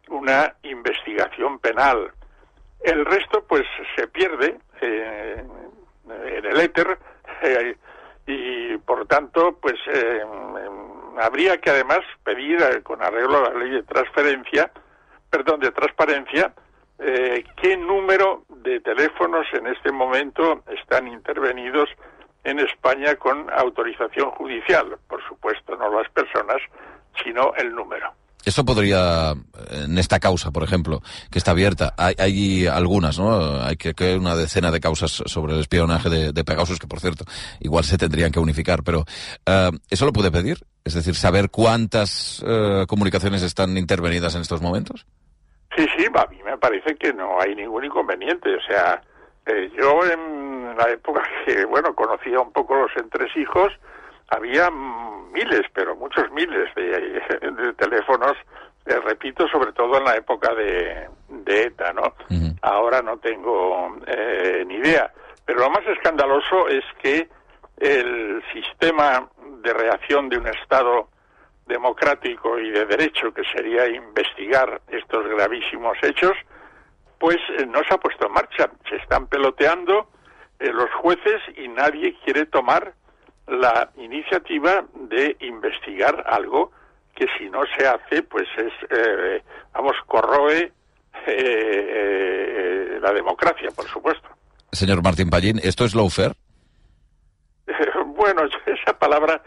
una investigación penal. El resto, pues, se pierde eh, en el éter eh, y, por tanto, pues, eh, habría que además pedir, eh, con arreglo a la ley de transferencia, perdón, de transparencia, qué número de teléfonos en este momento están intervenidos en España con autorización judicial. Por supuesto, no las personas, sino el número. Eso podría, en esta causa, por ejemplo, que está abierta, hay, hay algunas, ¿no? Hay que, que una decena de causas sobre el espionaje de, de, Pegasus, que por cierto, igual se tendrían que unificar, pero uh, ¿eso lo puede pedir? Es decir, saber cuántas uh, comunicaciones están intervenidas en estos momentos. Sí, sí, a mí me parece que no hay ningún inconveniente. O sea, eh, yo en la época que, bueno, conocía un poco los entresijos, había miles, pero muchos miles de, de teléfonos, eh, repito, sobre todo en la época de, de ETA, ¿no? Uh -huh. Ahora no tengo eh, ni idea. Pero lo más escandaloso es que el sistema de reacción de un Estado democrático y de derecho, que sería investigar estos gravísimos hechos, pues eh, no se ha puesto en marcha. Se están peloteando eh, los jueces y nadie quiere tomar la iniciativa de investigar algo que si no se hace, pues es, eh, vamos, corroe eh, la democracia, por supuesto. Señor Martín Pallín, ¿esto es lawfare? bueno, esa palabra,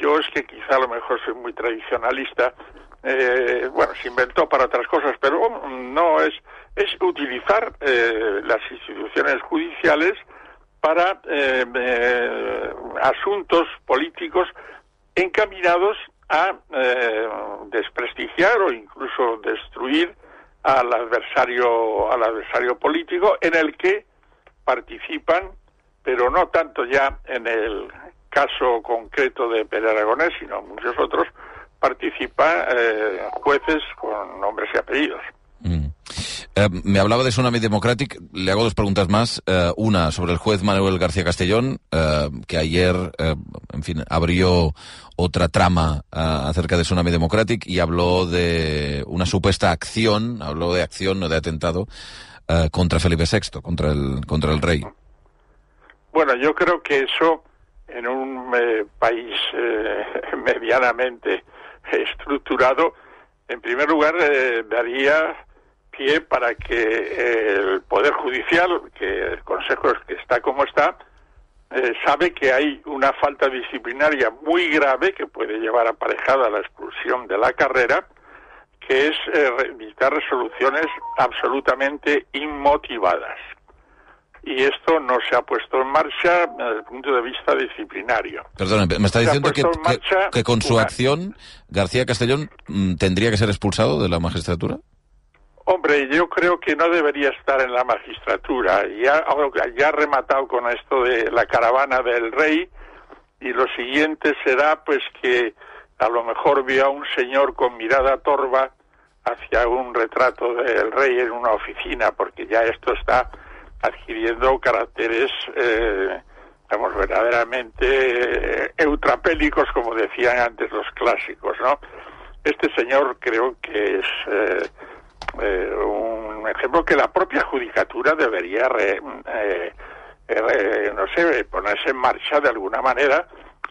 yo es que quizá a lo mejor soy muy tradicionalista, eh, bueno, se inventó para otras cosas, pero no es, es utilizar eh, las instituciones judiciales para eh, eh, asuntos políticos encaminados a eh, desprestigiar o incluso destruir al adversario al adversario político en el que participan pero no tanto ya en el caso concreto de Pere Aragonés sino muchos otros participan eh, jueces con nombres y apellidos Eh, me hablaba de Tsunami Democratic. Le hago dos preguntas más. Eh, una sobre el juez Manuel García Castellón, eh, que ayer, en fin, abrió otra trama acerca de Tsunami Democratic y habló de una supuesta acción, habló de acción, no de atentado, contra Felipe VI, contra el, contra el rey. Bueno, yo creo que eso en un país medianamente estructurado, en primer lugar, daría pie para que eh, el Poder Judicial, que el Consejo que está como está, eh, sabe que hay una falta disciplinaria muy grave que puede llevar aparejada la expulsión de la carrera, que es eh, dictar resoluciones absolutamente inmotivadas. Y esto no se ha puesto en marcha desde el punto de vista disciplinario. Perdón, me está diciendo que, que- con su una- acción García Castellón mm, tendría que ser expulsado de la magistratura. Hombre, yo creo que no debería estar en la magistratura. Ya, ya ha rematado con esto de la caravana del rey y lo siguiente será pues que a lo mejor vio a un señor con mirada torva hacia un retrato del rey en una oficina, porque ya esto está adquiriendo caracteres, eh, verdaderamente eh, eutrapélicos, como decían antes los clásicos, ¿no? Este señor creo que es eh, eh, un ejemplo que la propia judicatura debería, re- eh, eh, no sé, ponerse en marcha de alguna manera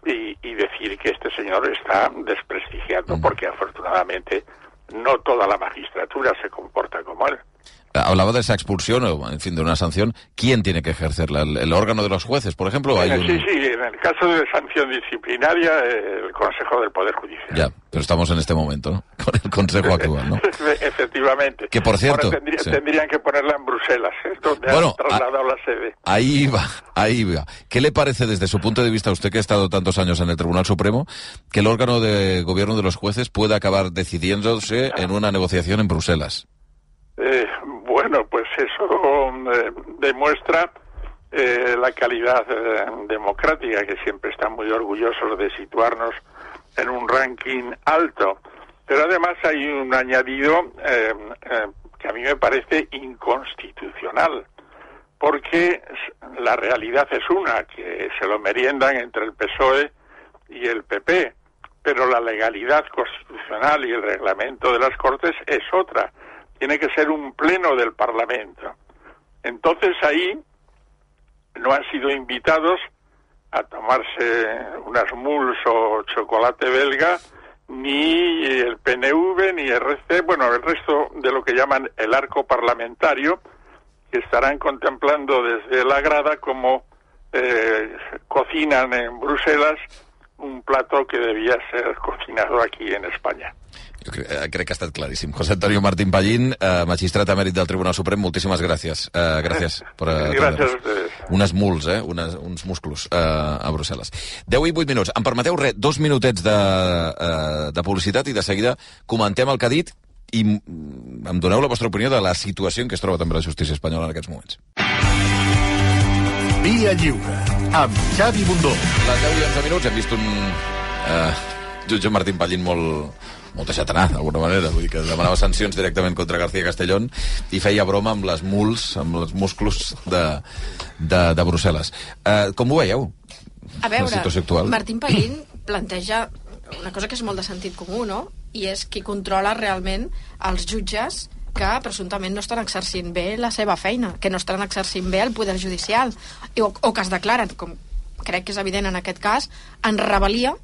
y, y decir que este señor está desprestigiando, porque afortunadamente no toda la magistratura se comporta como él. Hablaba de esa expulsión, o en fin, de una sanción. ¿Quién tiene que ejercerla? ¿El, el órgano de los jueces, por ejemplo? ¿O hay un- Sí, sí, en el caso de sanción disciplinaria, el Consejo del Poder Judicial. Ya, pero estamos en este momento, ¿no? Con el Consejo actual, ¿no? Efectivamente. Que, por cierto, Ahora tendría- sí. tendrían que ponerla en Bruselas, ¿eh? donde Bueno, han trasladado la sede. Ahí va, ahí va. ¿Qué le parece desde su punto de vista, usted que ha estado tantos años en el Tribunal Supremo, que el órgano de gobierno de los jueces pueda acabar decidiéndose en una negociación en Bruselas? Eh, bueno, pues eso eh, demuestra eh, la calidad eh, democrática, que siempre están muy orgullosos de situarnos en un ranking alto. Pero además hay un añadido eh, que a mí me parece inconstitucional, porque la realidad es una, que se lo meriendan entre el PSOE y el PP, pero la legalidad constitucional y el reglamento de las Cortes es otra. Tiene que ser un pleno del Parlamento. Entonces ahí no han sido invitados a tomarse unas muls o chocolate belga ni el PNV ni RC, bueno, el resto de lo que llaman el arco parlamentario, que estarán contemplando desde la grada cómo eh, cocinan en Bruselas un plato que debía ser cocinado aquí en España. Jo crec, eh, crec que ha estat claríssim. José Antonio Martín Pallín, eh, magistrat emèrit del Tribunal Suprem, moltíssimes gràcies. Eh, gràcies per eh, Gràcies a ustedes. Unes muls, eh? Unes, uns musclos eh, a Brussel·les. 10 i 8 minuts. Em permeteu res, dos minutets de, eh, de publicitat i de seguida comentem el que ha dit i mm, em doneu la vostra opinió de la situació en què es troba també la justícia espanyola en aquests moments. Via Lliure, amb Xavi Bundó. Les 10 i 11 minuts hem vist un eh, jutge Martín Pallín molt, molt deixat anar, d'alguna manera. Vull dir que demanava sancions directament contra García Castellón i feia broma amb les muls, amb els musclos de, de, de Brussel·les. Eh, com ho veieu? A veure, la situació actual. Martín Peguín planteja una cosa que és molt de sentit comú, no? I és qui controla realment els jutges que presumptament no estan exercint bé la seva feina, que no estan exercint bé el poder judicial, o, o que es declaren, com crec que és evident en aquest cas, en rebel·lia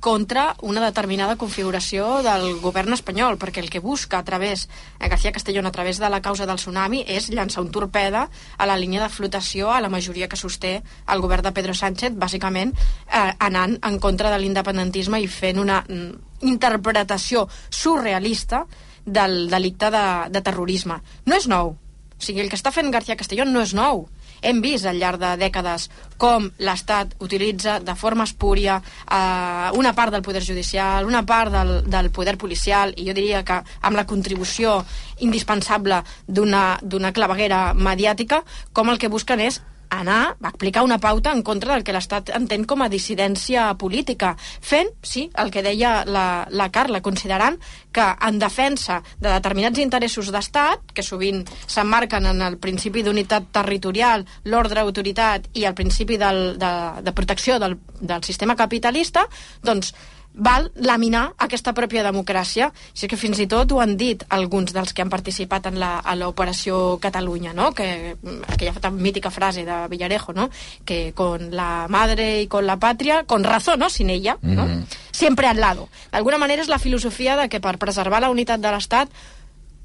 contra una determinada configuració del govern espanyol, perquè el que busca a través, eh, García Castellón, a través de la causa del tsunami, és llançar un torpeda a la línia de flotació a la majoria que sosté el govern de Pedro Sánchez, bàsicament eh, anant en contra de l'independentisme i fent una mm, interpretació surrealista del delicte de, de terrorisme. No és nou. O sigui, el que està fent García Castellón no és nou. Hem vist al llarg de dècades com l'Estat utilitza de forma espúria eh, una part del poder judicial, una part del, del poder policial, i jo diria que amb la contribució indispensable d'una claveguera mediàtica, com el que busquen és anar a aplicar una pauta en contra del que l'Estat entén com a dissidència política, fent, sí, el que deia la, la Carla, considerant que en defensa de determinats interessos d'Estat, que sovint s'emmarquen en el principi d'unitat territorial, l'ordre autoritat i el principi del, de, de protecció del, del sistema capitalista, doncs val laminar aquesta pròpia democràcia. Així que fins i tot ho han dit alguns dels que han participat en l'operació Catalunya, no? que aquella tan mítica frase de Villarejo, no? que con la madre y con la patria, con razón, ¿no? sin ella, ¿no? Mhm. siempre al lado. D'alguna manera és la filosofia de que per preservar la unitat de l'Estat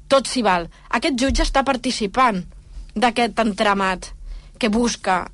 tot s'hi val. Aquest jutge està participant d'aquest entramat que busca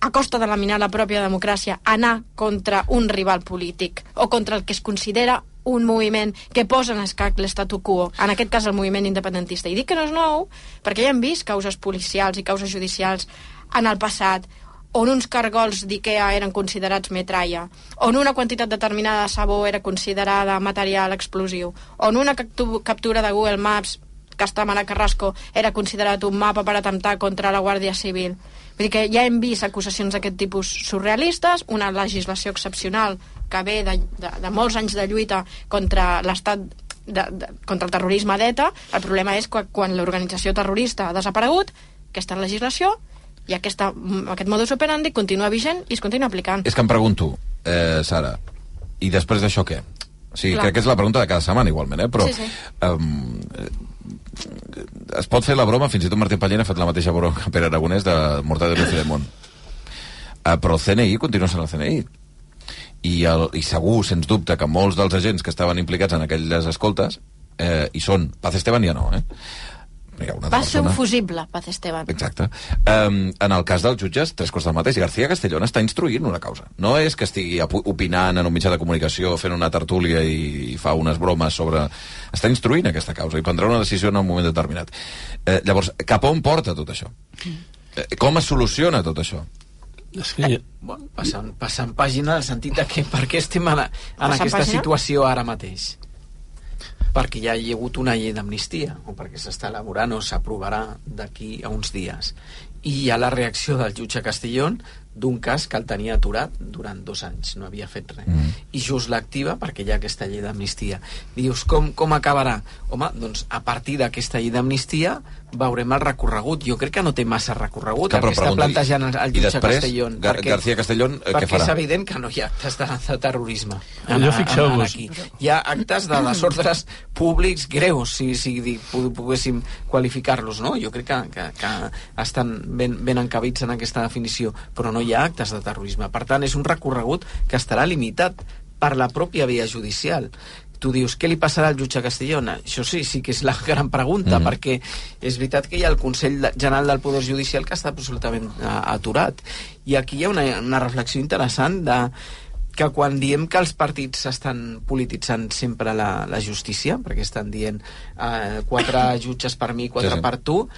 a costa de laminar la pròpia democràcia, anar contra un rival polític o contra el que es considera un moviment que posa en escac l'estatu quo, en aquest cas el moviment independentista. I dic que no és nou perquè ja hem vist causes policials i causes judicials en el passat on uns cargols d'IKEA eren considerats metralla, on una quantitat determinada de sabó era considerada material explosiu, on una captu captura de Google Maps que està a Carrasco era considerat un mapa per atemptar contra la Guàrdia Civil. Vull dir que ja hem vist acusacions d'aquest tipus surrealistes, una legislació excepcional que ve de, de, de molts anys de lluita contra l'estat de, de, contra el terrorisme d'ETA. El problema és que quan l'organització terrorista ha desaparegut, aquesta legislació i aquesta, aquest modus operandi continua vigent i es continua aplicant. És que em pregunto, eh, Sara, i després d'això què? O sigui, Clar. crec que és la pregunta de cada setmana igualment, eh? però Sí, sí. Um, es pot fer la broma, fins i tot Martí Pallén ha fet la mateixa broma que Pere Aragonès de Mortadelo i Filemón. Uh, però el CNI continua sent el CNI. I, el, I segur, sens dubte, que molts dels agents que estaven implicats en aquelles escoltes eh, hi són. Paz Esteban ja no, eh? Hi ha una Va ser un fusible, Paz Esteban. Exacte. Um, en el cas dels jutges, tres quarts del mateix. García Castellón està instruint una causa. No és que estigui opinant en un mitjà de comunicació, fent una tertúlia i, i fa unes bromes sobre... Està instruint aquesta causa i prendrà una decisió en un moment determinat. Eh, llavors, cap on porta tot això? Eh, com es soluciona tot això? És que... Bueno, passant, passant pàgina en el sentit de que per què estem en, en Passant aquesta pàgina? situació ara mateix? Perquè ja hi ha hagut una llei d'amnistia, o perquè s'està elaborant o s'aprovarà d'aquí a uns dies. I hi ha la reacció del jutge Castellón d'un cas que el tenia aturat durant dos anys, no havia fet res. Mm. I just l'activa perquè hi ha aquesta llei d'amnistia. Dius, com, com acabarà? Home, doncs a partir d'aquesta llei d'amnistia veurem el recorregut. Jo crec que no té massa recorregut Clar, el que està plantejant el, el jutge després, Castellón. Gar García Castellón, eh, què perquè farà? és evident que no hi ha actes de, de terrorisme. Allò fixeu-vos. aquí. Hi ha actes de desordres públics greus, si, si poguéssim qualificar-los, no? Jo crec que, que, que estan ben, ben encabits en aquesta definició, però no hi ha actes de terrorisme. Per tant, és un recorregut que estarà limitat per la pròpia via judicial tu dius, què li passarà al jutge Castellón? Això sí, sí que és la gran pregunta, Mhm. perquè és veritat que hi ha el Consell General del Poder Judicial que està absolutament uh, aturat. I aquí hi ha una, una reflexió interessant de que quan diem que els partits estan polititzant sempre la, la justícia, perquè estan dient eh, quatre jutges per mi, quatre Sí, sí. per tu,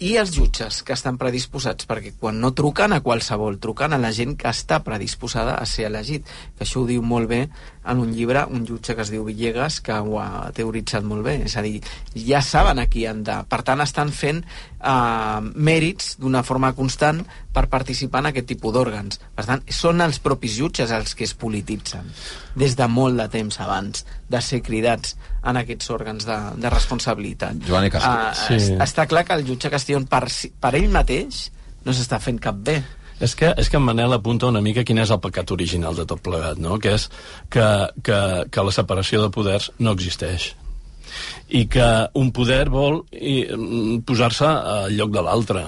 i els jutges que estan predisposats, perquè quan no truquen a qualsevol, truquen a la gent que està predisposada a ser elegit, que això ho diu molt bé en un llibre un jutge que es diu Villegas, que ho ha teoritzat molt bé, és a dir, ja saben a qui han de... Per tant, estan fent eh, mèrits d'una forma constant per participar en aquest tipus d'òrgans. Per tant, són els propis jutges els que es polititzen des de molt de temps abans de ser cridats en aquests òrgans de, de responsabilitat. Joan i Castro. Ah, Sí. es- Està clar que el jutge Castellón per, per ell mateix no s'està fent cap bé. És que, és que en Manel apunta una mica quin és el pecat original de tot plegat, no? que és que, que, que la separació de poders no existeix i que un poder vol mm, posar-se al lloc de l'altre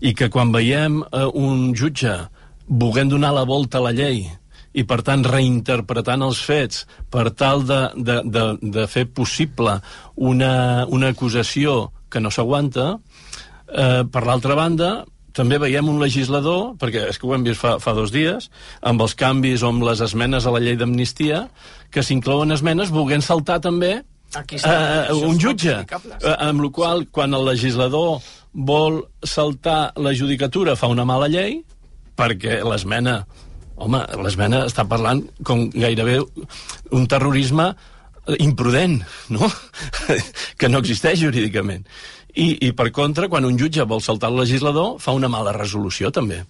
i que quan veiem eh, un jutge volent donar la volta a la llei i per tant reinterpretant els fets per tal de, de, de, de fer possible una, una acusació que no s'aguanta, eh, per l'altra banda, també veiem un legislador, perquè és que ho hem vist fa, fa dos dies, amb els canvis o amb les esmenes a la llei d'amnistia, que s'inclouen esmenes volent saltar també Aquí eh, un jutge. Eh, amb la qual quan el legislador vol saltar la judicatura fa una mala llei, perquè l'esmena home, l'esmena està parlant com gairebé un terrorisme imprudent, no? que no existeix jurídicament. I, I, per contra, quan un jutge vol saltar el legislador, fa una mala resolució, també.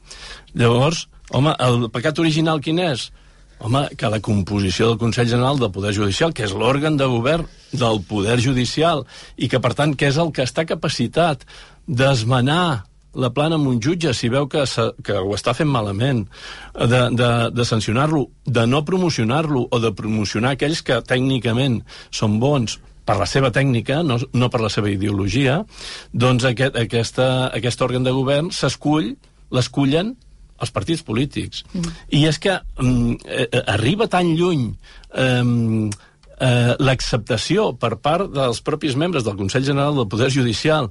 Llavors, home, el pecat original quin és? Home, que la composició del Consell General del Poder Judicial, que és l'òrgan de govern del Poder Judicial, i que, per tant, que és el que està capacitat d'esmenar la plana amb un jutge si veu que, se, que ho està fent malament, de, de, de sancionar-lo, de no promocionar-lo o de promocionar aquells que tècnicament són bons per la seva tècnica, no, no per la seva ideologia, doncs aquest, aquesta, aquest òrgan de govern s'escull, l'escullen els partits polítics. Mm. I és que mm, eh, arriba tan lluny eh, eh, l'acceptació per part dels propis membres del Consell General del Poder Judicial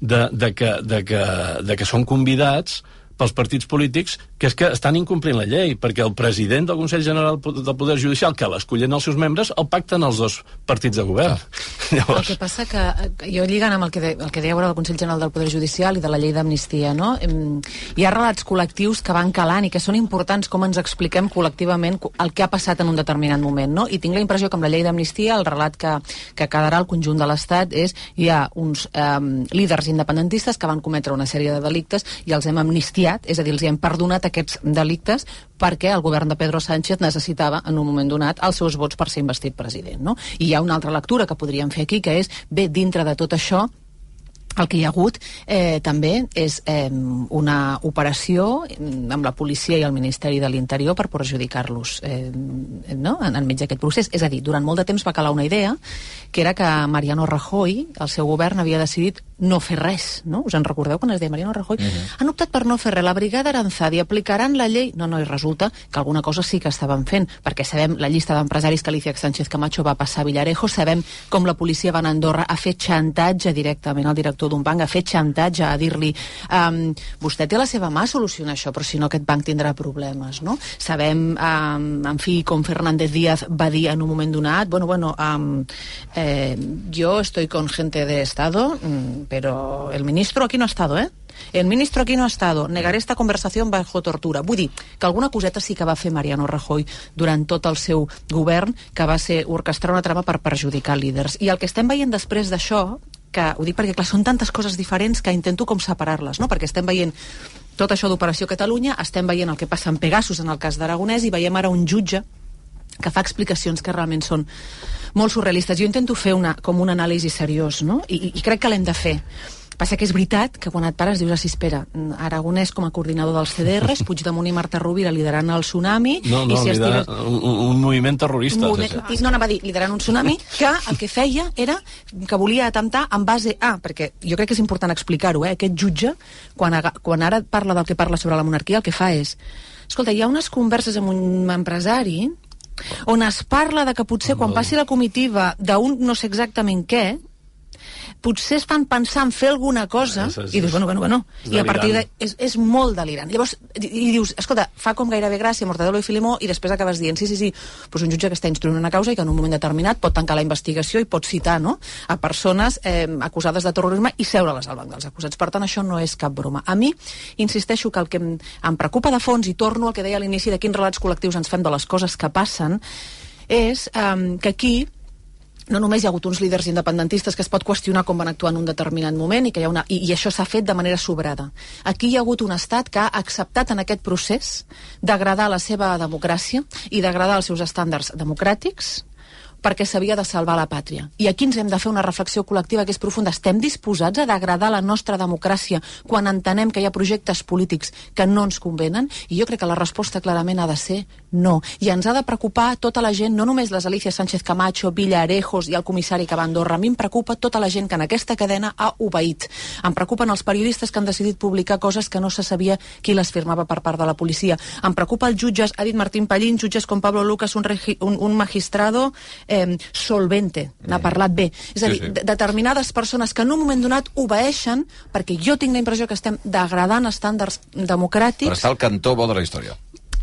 de, de, que, de, que, de que són convidats pels partits polítics, que és que estan incomplint la llei, perquè el president del Consell General del Poder Judicial, que l'escullen els seus membres, el pacten els dos partits de govern. Ah. Llavors... El que passa que, eh, jo lligant amb el que, de, el que deia ara del Consell General del Poder Judicial i de la llei d'amnistia, no? hi ha relats col·lectius que van calant i que són importants com ens expliquem col·lectivament el que ha passat en un determinat moment, no? I tinc la impressió que amb la llei d'amnistia el relat que, que quedarà al conjunt de l'Estat és hi ha uns eh, líders independentistes que van cometre una sèrie de delictes i els hem amnistiat amnistiat, és a dir, els hi hem perdonat aquests delictes perquè el govern de Pedro Sánchez necessitava en un moment donat els seus vots per ser investit president. No? I hi ha una altra lectura que podríem fer aquí, que és, bé, dintre de tot això, el que hi ha hagut eh, també és eh, una operació mm, amb la policia i el Ministeri de l'Interior per perjudicar-los eh, no? en, enmig d'aquest procés. És a dir, durant molt de temps va calar una idea que era que Mariano Rajoy, el seu govern, havia decidit no fer res, no? Us en recordeu quan es deia Mariano Rajoy? Uh mhm. -huh. Han optat per no fer res. La brigada Aranzadi aplicaran la llei... No, no, i resulta que alguna cosa sí que estaven fent, perquè sabem la llista d'empresaris que Alicia Sánchez Camacho va passar a Villarejo, sabem com la policia va anar a Andorra a fer xantatge directament al director d'un banc, a fer xantatge, a dir-li um, vostè té la seva mà a solucionar això, però si no aquest banc tindrà problemes, no? Sabem, um, en fi, com Fernández Díaz va dir en un moment donat, bueno, bueno, um, eh, jo estoy con gente de Estado, mm, pero el ministro aquí no ha estado, ¿eh? El ministro aquí no ha estado. Negaré esta conversación bajo tortura. Vull dir que alguna coseta sí que va fer Mariano Rajoy durant tot el seu govern, que va ser orquestrar una trama per perjudicar líders. I el que estem veient després d'això, que ho dic perquè clar, són tantes coses diferents que intento com separar-les, no? perquè estem veient tot això d'Operació Catalunya, estem veient el que passa en Pegasus en el cas d'Aragonès i veiem ara un jutge que fa explicacions que realment són molt surrealistes. Jo intento fer una, com un anàlisi seriós, no? I, i crec que l'hem de fer. Passa que és veritat que quan et pares dius, sí, espera, Aragonès com a coordinador dels CDRs, Puigdemont i Marta Rovira liderant el tsunami... No, no, i si lidera, estigués... un, un moviment terrorista. Moment, no, anava a dir, liderant un tsunami, que el que feia era que volia atemptar en base a... Perquè jo crec que és important explicar-ho, eh? Aquest jutge, quan, quan ara parla del que parla sobre la monarquia, el que fa és... Escolta, hi ha unes converses amb un empresari on es parla de que potser quan passi la comitiva d'un no sé exactament què, potser es fan pensar en fer alguna cosa ah, és, i dius, bueno, bueno, bueno. I a partir de... És, és molt delirant. Llavors, i, i dius, escolta, fa com gairebé gràcia Mortadelo i Filemó i després acabes dient sí, sí, sí, pues un jutge que està instruint una causa i que en un moment determinat pot tancar la investigació i pot citar no? a persones eh, acusades de terrorisme i seure-les al banc dels acusats. Per tant, això no és cap broma. A mi, insisteixo que el que em, em preocupa de fons i torno al que deia a l'inici de quins relats col·lectius ens fem de les coses que passen és eh, que aquí no només hi ha hagut uns líders independentistes que es pot qüestionar com van actuar en un determinat moment i, que hi ha una, i, i això s'ha fet de manera sobrada. Aquí hi ha hagut un estat que ha acceptat en aquest procés degradar la seva democràcia i degradar els seus estàndards democràtics perquè s'havia de salvar la pàtria. I aquí ens hem de fer una reflexió col·lectiva que és profunda. Estem disposats a degradar la nostra democràcia quan entenem que hi ha projectes polítics que no ens convenen? I jo crec que la resposta clarament ha de ser no. I ens ha de preocupar tota la gent, no només les Alicia Sánchez Camacho, Villarejos i el comissari que va a Andorra. A mi em preocupa tota la gent que en aquesta cadena ha obeït. Em preocupen els periodistes que han decidit publicar coses que no se sabia qui les firmava per part de la policia. Em preocupa els jutges, ha dit Martín Pallín, jutges com Pablo Lucas, un, regi, un, un magistrado eh, solvente, n'ha parlat bé. És a Sí, dir, sí. de- determinades persones que en un moment donat obeeixen perquè jo tinc la impressió que estem degradant estàndards democràtics Per estar al cantó bo de la història.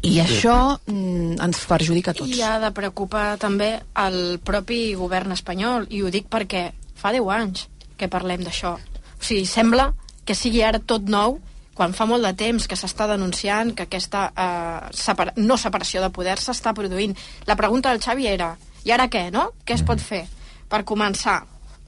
I això mm, ens perjudica a tots. I ha de preocupar també el propi govern espanyol, i ho dic perquè fa 10 anys que parlem d'això. O sigui, sembla que sigui ara tot nou, quan fa molt de temps que s'està denunciant que aquesta eh, separa no separació de poder s'està produint. La pregunta del Xavi era, i ara què, no? Què es pot fer? Per començar,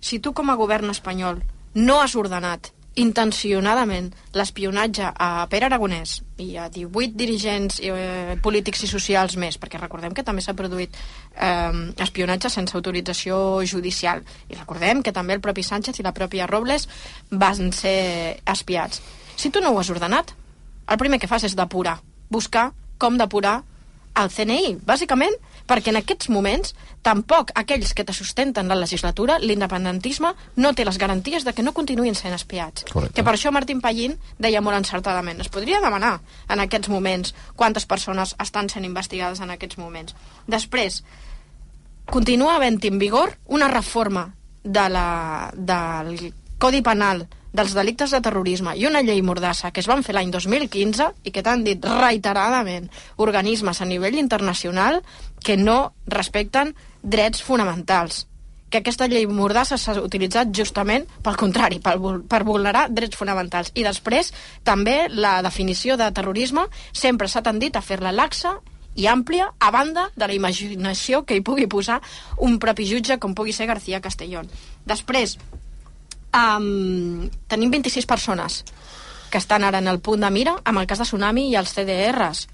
si tu com a govern espanyol no has ordenat intencionadament l'espionatge a Pere Aragonès i a 18 dirigents eh, polítics i socials més, perquè recordem que també s'ha produït eh, espionatge sense autorització judicial. I recordem que també el propi Sánchez i la pròpia Robles van ser espiats. Si tu no ho has ordenat, el primer que fas és depurar, buscar com depurar el CNI, bàsicament perquè en aquests moments tampoc aquells que te sustenten la legislatura, l'independentisme, no té les garanties de que no continuïn sent espiats. Correcte. Que per això Martín Pallín deia molt encertadament, es podria demanar en aquests moments quantes persones estan sent investigades en aquests moments. Després, continua havent en vigor una reforma de la, del Codi Penal dels delictes de terrorisme i una llei mordassa que es van fer l'any 2015 i que t'han dit reiteradament organismes a nivell internacional que no respecten drets fonamentals que aquesta llei mordassa s'ha utilitzat justament pel contrari, per, per vulnerar drets fonamentals. I després, també, la definició de terrorisme sempre s'ha tendit a fer-la laxa i àmplia, a banda de la imaginació que hi pugui posar un propi jutge com pugui ser García Castellón. Després, um, tenim 26 persones que estan ara en el punt de mira amb el cas de Tsunami i els CDRs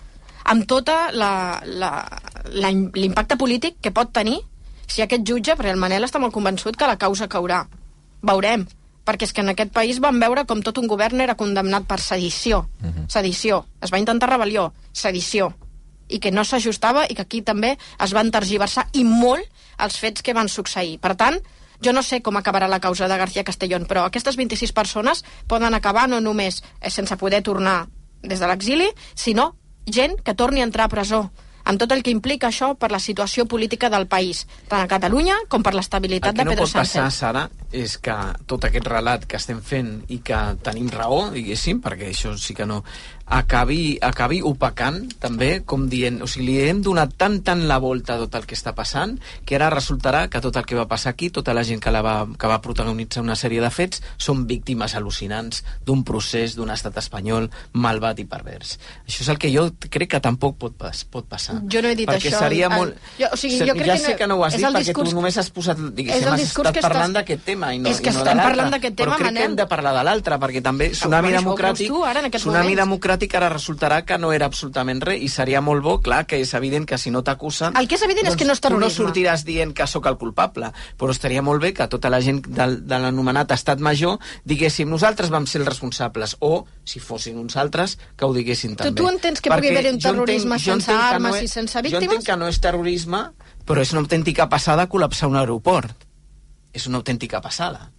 amb tota l'impacte polític que pot tenir si aquest jutge, perquè el Manel està molt convençut que la causa caurà. Veurem, perquè és que en aquest país van veure com tot un govern era condemnat per sedició. Sedició. Es va intentar rebel·lió. Sedició. I que no s'ajustava i que aquí també es van tergiversar i molt els fets que van succeir. Per tant, jo no sé com acabarà la causa de García Castellón, però aquestes 26 persones poden acabar no només eh, sense poder tornar des de l'exili, sinó gent que torni a entrar a presó amb tot el que implica això per la situació política del país, tant a Catalunya com per l'estabilitat El que de no Pedro pot passar, Sánchez. Sara, és que tot aquest relat que estem fent i que tenim raó, diguéssim, perquè això sí que no, acabi, acabi opacant també, com dient, o sigui, li hem donat tant, tant la volta a tot el que està passant, que ara resultarà que tot el que va passar aquí, tota la gent que, la va, que va protagonitzar una sèrie de fets, són víctimes al·lucinants d'un procés d'un estat espanyol malvat i pervers. Això és el que jo crec que tampoc pot, pas, pot passar. Jo no he dit perquè això. seria El- molt... jo- o sigui, jo crec ja que sé que no ho has dit perquè discurs- tu només has posat, És diguéssim, has estat que parlant estàs- d'aquest tema i no, És que i no l'altre. parlant d'aquest tema, Però crec que Manel. hem de parlar de l'altre, perquè també Tsunami Democràtic, tu ara, en Tsunami moments. Democràtic ara resultarà que no era absolutament res i seria molt bo, clar, que és evident que si no t'acusen... El que és evident és que no és Tu no terrorisme. sortiràs dient que sóc el culpable, però estaria molt bé que tota la gent del, de l'anomenat estat major diguéssim nosaltres vam ser els responsables o, si fossin uns altres, que ho diguessin Tu- també. tu entens que pugui Perquè haver un jo entenc- terrorisme jo sense entenc que armes és- i sense Jo víctimes? entenc que no és terrorisme, però és una autèntica passada col·lapsar un aeroport. És una autèntica passada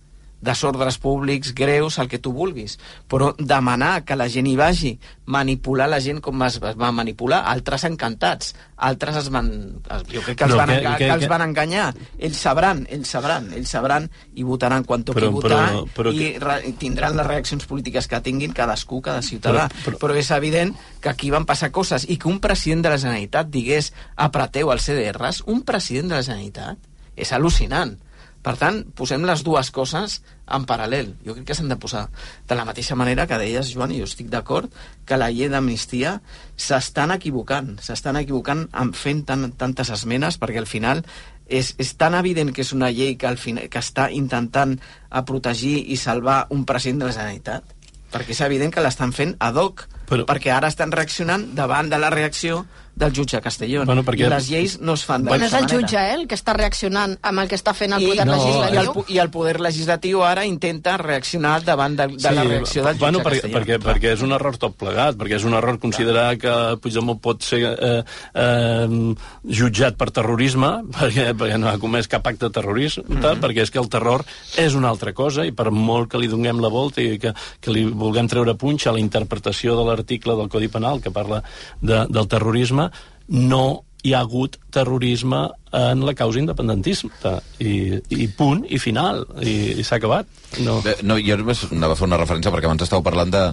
desordres públics greus, el que tu vulguis, però demanar que la gent hi vagi, manipular la gent com es, va manipular, altres encantats, altres es van... es- Jo crec que els, No, van, que- enga- que- que, els que- van enganyar. Ells sabran, ells sabran, ells sabran i votaran quan toqui Però- votar però- però i, que- re, i tindran les reaccions polítiques que tinguin cadascú, cada ciutadà. Però- Però, però... és evident que aquí van passar coses i que un president de la Generalitat digués apreteu els CDRs, un president de la Generalitat, és al·lucinant. Per tant, posem les dues coses en paral·lel. Jo crec que s'han de posar de la mateixa manera que deies, Joan, i jo estic d'acord, que la llei d'amnistia s'estan equivocant, s'estan equivocant en fent tan, tantes esmenes, perquè al final és, és tan evident que és una llei que, al final, que està intentant a protegir i salvar un president de la Generalitat, perquè és evident que l'estan fent ad hoc, Però- perquè ara estan reaccionant davant de la reacció del jutge Castellón. Bueno, perquè- Les lleis no es fan Bueno, és d'aquesta el manera. jutge, eh, el que està reaccionant amb el que està fent el I, poder no, i, el, legislatiu. I el poder legislatiu ara intenta reaccionar davant de, de la reacció del jutge bueno, perquè, Castellón. perquè, perquè és un error tot plegat, perquè és un error considerar que Puigdemont pot ser eh, eh, jutjat per terrorisme, perquè, perquè no ha comès cap acte de terrorisme, Mhm. perquè és que el terror és una altra cosa, i per molt que li donem la volta i que, que li vulguem treure punxa a la interpretació de l'article del Codi Penal que parla de, del terrorisme, no hi ha hagut terrorisme en la causa independentista i, i punt, i final i, i s'ha acabat no. Bé, no, jo només anava a fer una referència perquè abans estàveu parlant de,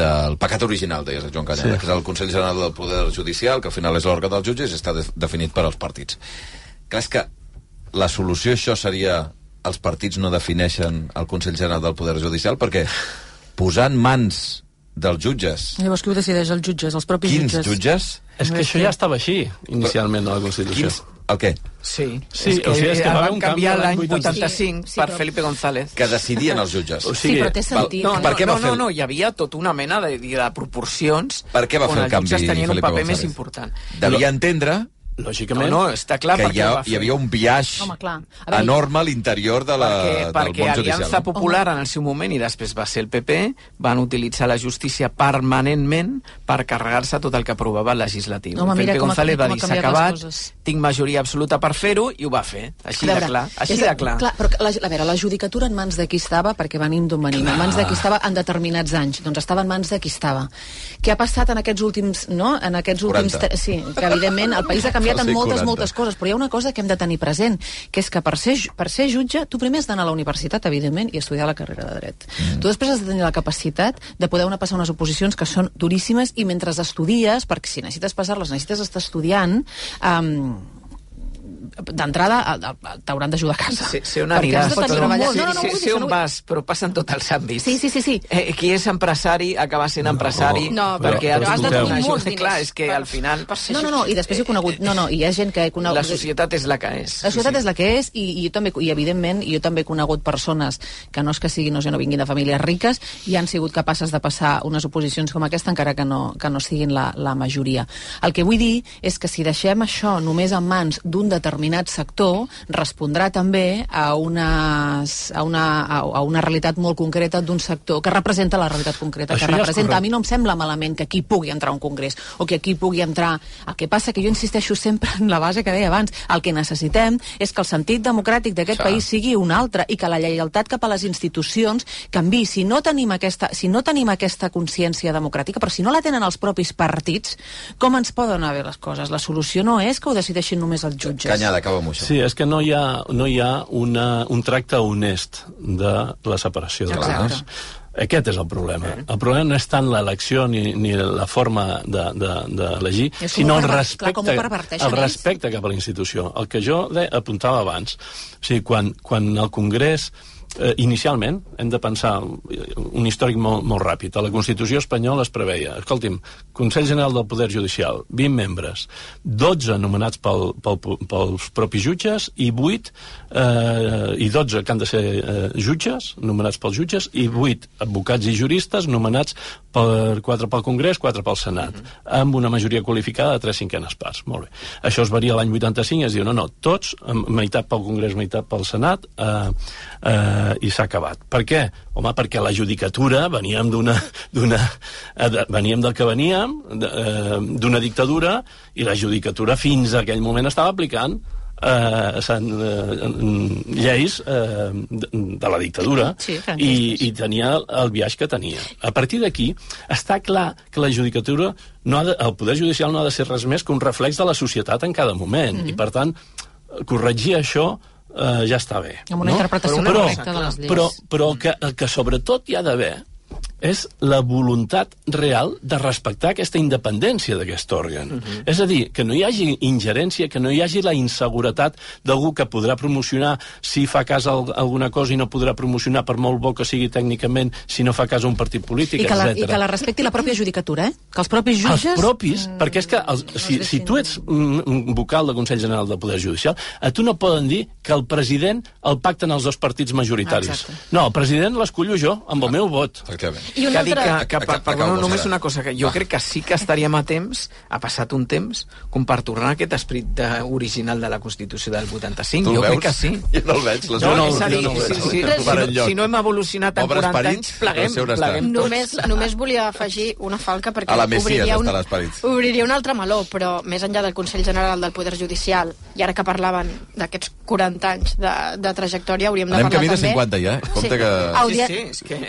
del pecat original, deies Joan Canyada, Sí. que és el Consell General del Poder Judicial, que al final és l'òrgan dels jutges i està de, definit per als partits. Creus que la solució això seria els partits no defineixen el Consell General del Poder Judicial? Perquè posar en mans dels jutges Llavors qui ho decideix? Els jutges, els propis quins jutges? jutges... És que això ja estava així, inicialment, a la Constitució. Quins, el què? Sí, Sí, és que, o sigui, és que el va haver van un canviar canvi l'any l'any 85 Sí, sí, per però- Felipe González. Que decidien els jutges. O sigui, Sí, però té sentit. No, no, per què no, va fer no, no, hi havia tota una mena de, de proporcions Per què va fer on el canvi els jutges tenien un Felipe paper González? més important. Devia entendre Lògicament. No, no, està clar que perquè hi, ha, ho va fer. hi havia un biaix Home, clar. A veure, enorme a l'interior de la, perquè, del perquè món judicial. Aliança Popular en el seu moment i després va ser el PP van utilitzar la justícia permanentment per carregar-se tot el que aprovava el legislatiu. Home, mira Felipe González va dir s'ha acabat, coses." tinc majoria absoluta per fer-ho i ho va fer, així A de veure, clar, així és- de clar. clar però la, a veure, la judicatura en mans de qui estava, perquè venim d'on venim, en mans de qui estava en determinats anys, doncs estava en mans de qui estava. Què ha passat en aquests últims, no? En aquests últims... 40. te- Sí, que evidentment el país ha canviat Cal en moltes, 40. moltes coses, però hi ha una cosa que hem de tenir present, que és que per ser, per ser jutge, tu primer has d'anar a la universitat, evidentment, i estudiar la carrera de dret. Mm. Tu després has de tenir la capacitat de poder una passar unes oposicions que són duríssimes i mentre estudies, perquè si necessites passar-les, necessites estar estudiant, um, d'entrada a- a- t'hauran d'ajudar a casa. Sé on Perquè aniràs, has de tenir però molt- no, no, no, això on no vas, però passa en tots els àmbits. Sí, sí, sí, sí. Eh, qui és empresari acaba sent empresari No, perquè però- ha però tingut escolteu. una molts diners Clar, és que per- al final ser No, no, no, i després he conegut... No, no, hi ha gent que he conegut... la societat és la que és. La societat és la que és i, i jo també, i evidentment jo també he conegut persones que no és que siguin, no sé, no vinguin de famílies riques i han sigut capaces de passar unes oposicions com aquesta encara que no, que no siguin la, la majoria. El que vull dir és que si deixem això només en mans d'un determinat sector, respondrà també a, unes, a, una, a, una realitat molt concreta d'un sector que representa la realitat concreta Això que ja representa. A mi no em sembla malament que aquí pugui entrar un congrés o que aquí pugui entrar... El que passa que jo insisteixo sempre en la base que deia abans. El que necessitem és que el sentit democràtic d'aquest país sigui un altre i que la lleialtat cap a les institucions canvi. Si no tenim aquesta, si no tenim aquesta consciència democràtica, però si no la tenen els propis partits, com ens poden haver les coses? La solució no és que ho decideixin només els jutges. Canyada, acaba amb això. Sí, és que no hi ha, no hi ha una, un tracte honest de la separació de Exacte. poders. Aquest és el problema. El problema no és tant l'elecció ni, ni la forma d'elegir, de, És com sinó el respecte, el respecte cap a la institució. El que jo de, apuntava abans, o sigui, quan, quan el Congrés eh, inicialment, hem de pensar un històric molt, molt ràpid. A la Constitució espanyola es preveia, escolti'm, Consell General del Poder Judicial, 20 membres, 12 nomenats pel, pel, pels propis jutges i 8 eh, i 12 que han de ser eh, jutges, nomenats pels jutges, i 8 advocats i juristes nomenats per 4 pel Congrés, 4 pel Senat, amb una majoria qualificada de 3 cinquenes parts. Molt bé. Això es varia l'any 85 i es diu, no, no, tots, meitat pel Congrés, meitat pel Senat, eh, eh, i s'ha acabat. Per què? Home, perquè la judicatura veníem d'una... d'una eh, de- veníem del que veníem, de- eh, d'una dictadura, i la judicatura fins a aquell moment estava aplicant eh, eh, lleis eh, de, de la dictadura Sí, i, i tenia el viatge que tenia. A partir d'aquí, està clar que la judicatura, no ha de, el Poder Judicial no ha de ser res més que un reflex de la societat en cada moment, Mhm. i per tant, corregir això eh, ja està bé. Amb una no? interpretació però, correcta de les lleis. Però, però el, que, el que sobretot hi ha d'haver és la voluntat real de respectar aquesta independència d'aquest òrgan. Uh -huh. És a dir, que no hi hagi ingerència, que no hi hagi la inseguretat d'algú que podrà promocionar si fa cas a al- alguna cosa i no podrà promocionar per molt bo que sigui tècnicament si no fa cas a un partit polític, I que, la, etc. I que la respecti la pròpia judicatura, eh? Que els propis jutges... Els propis, mm, perquè és que els, si, si tu ets un, vocal del Consell General del Poder Judicial, a tu no poden dir que el president el pacten els dos partits majoritaris. Exacte. No, el president l'escollo jo, amb el meu vot. Efectivament. I que una dic altra... que, que, per, perdona, només una cosa, que jo crec que sí que estaríem a temps, ha passat un temps, com per tornar a aquest esperit de, original de la Constitució del 85. Tu el jo veus? crec que sí. Jo no el veig. Les No, veus? és a dir, Jo no el si, no, si no hem evolucionat en Pobre 40 esperit, anys, pleguem, no pleguem. Només, només volia afegir una falca perquè A la Messies obriria, un, obriria un altre meló, però més enllà del Consell General del Poder Judicial, i ara que parlaven d'aquests 40 anys de, de trajectòria, hauríem de Anem parlar camí de també... 50 ja, eh? Compte que... Hauria...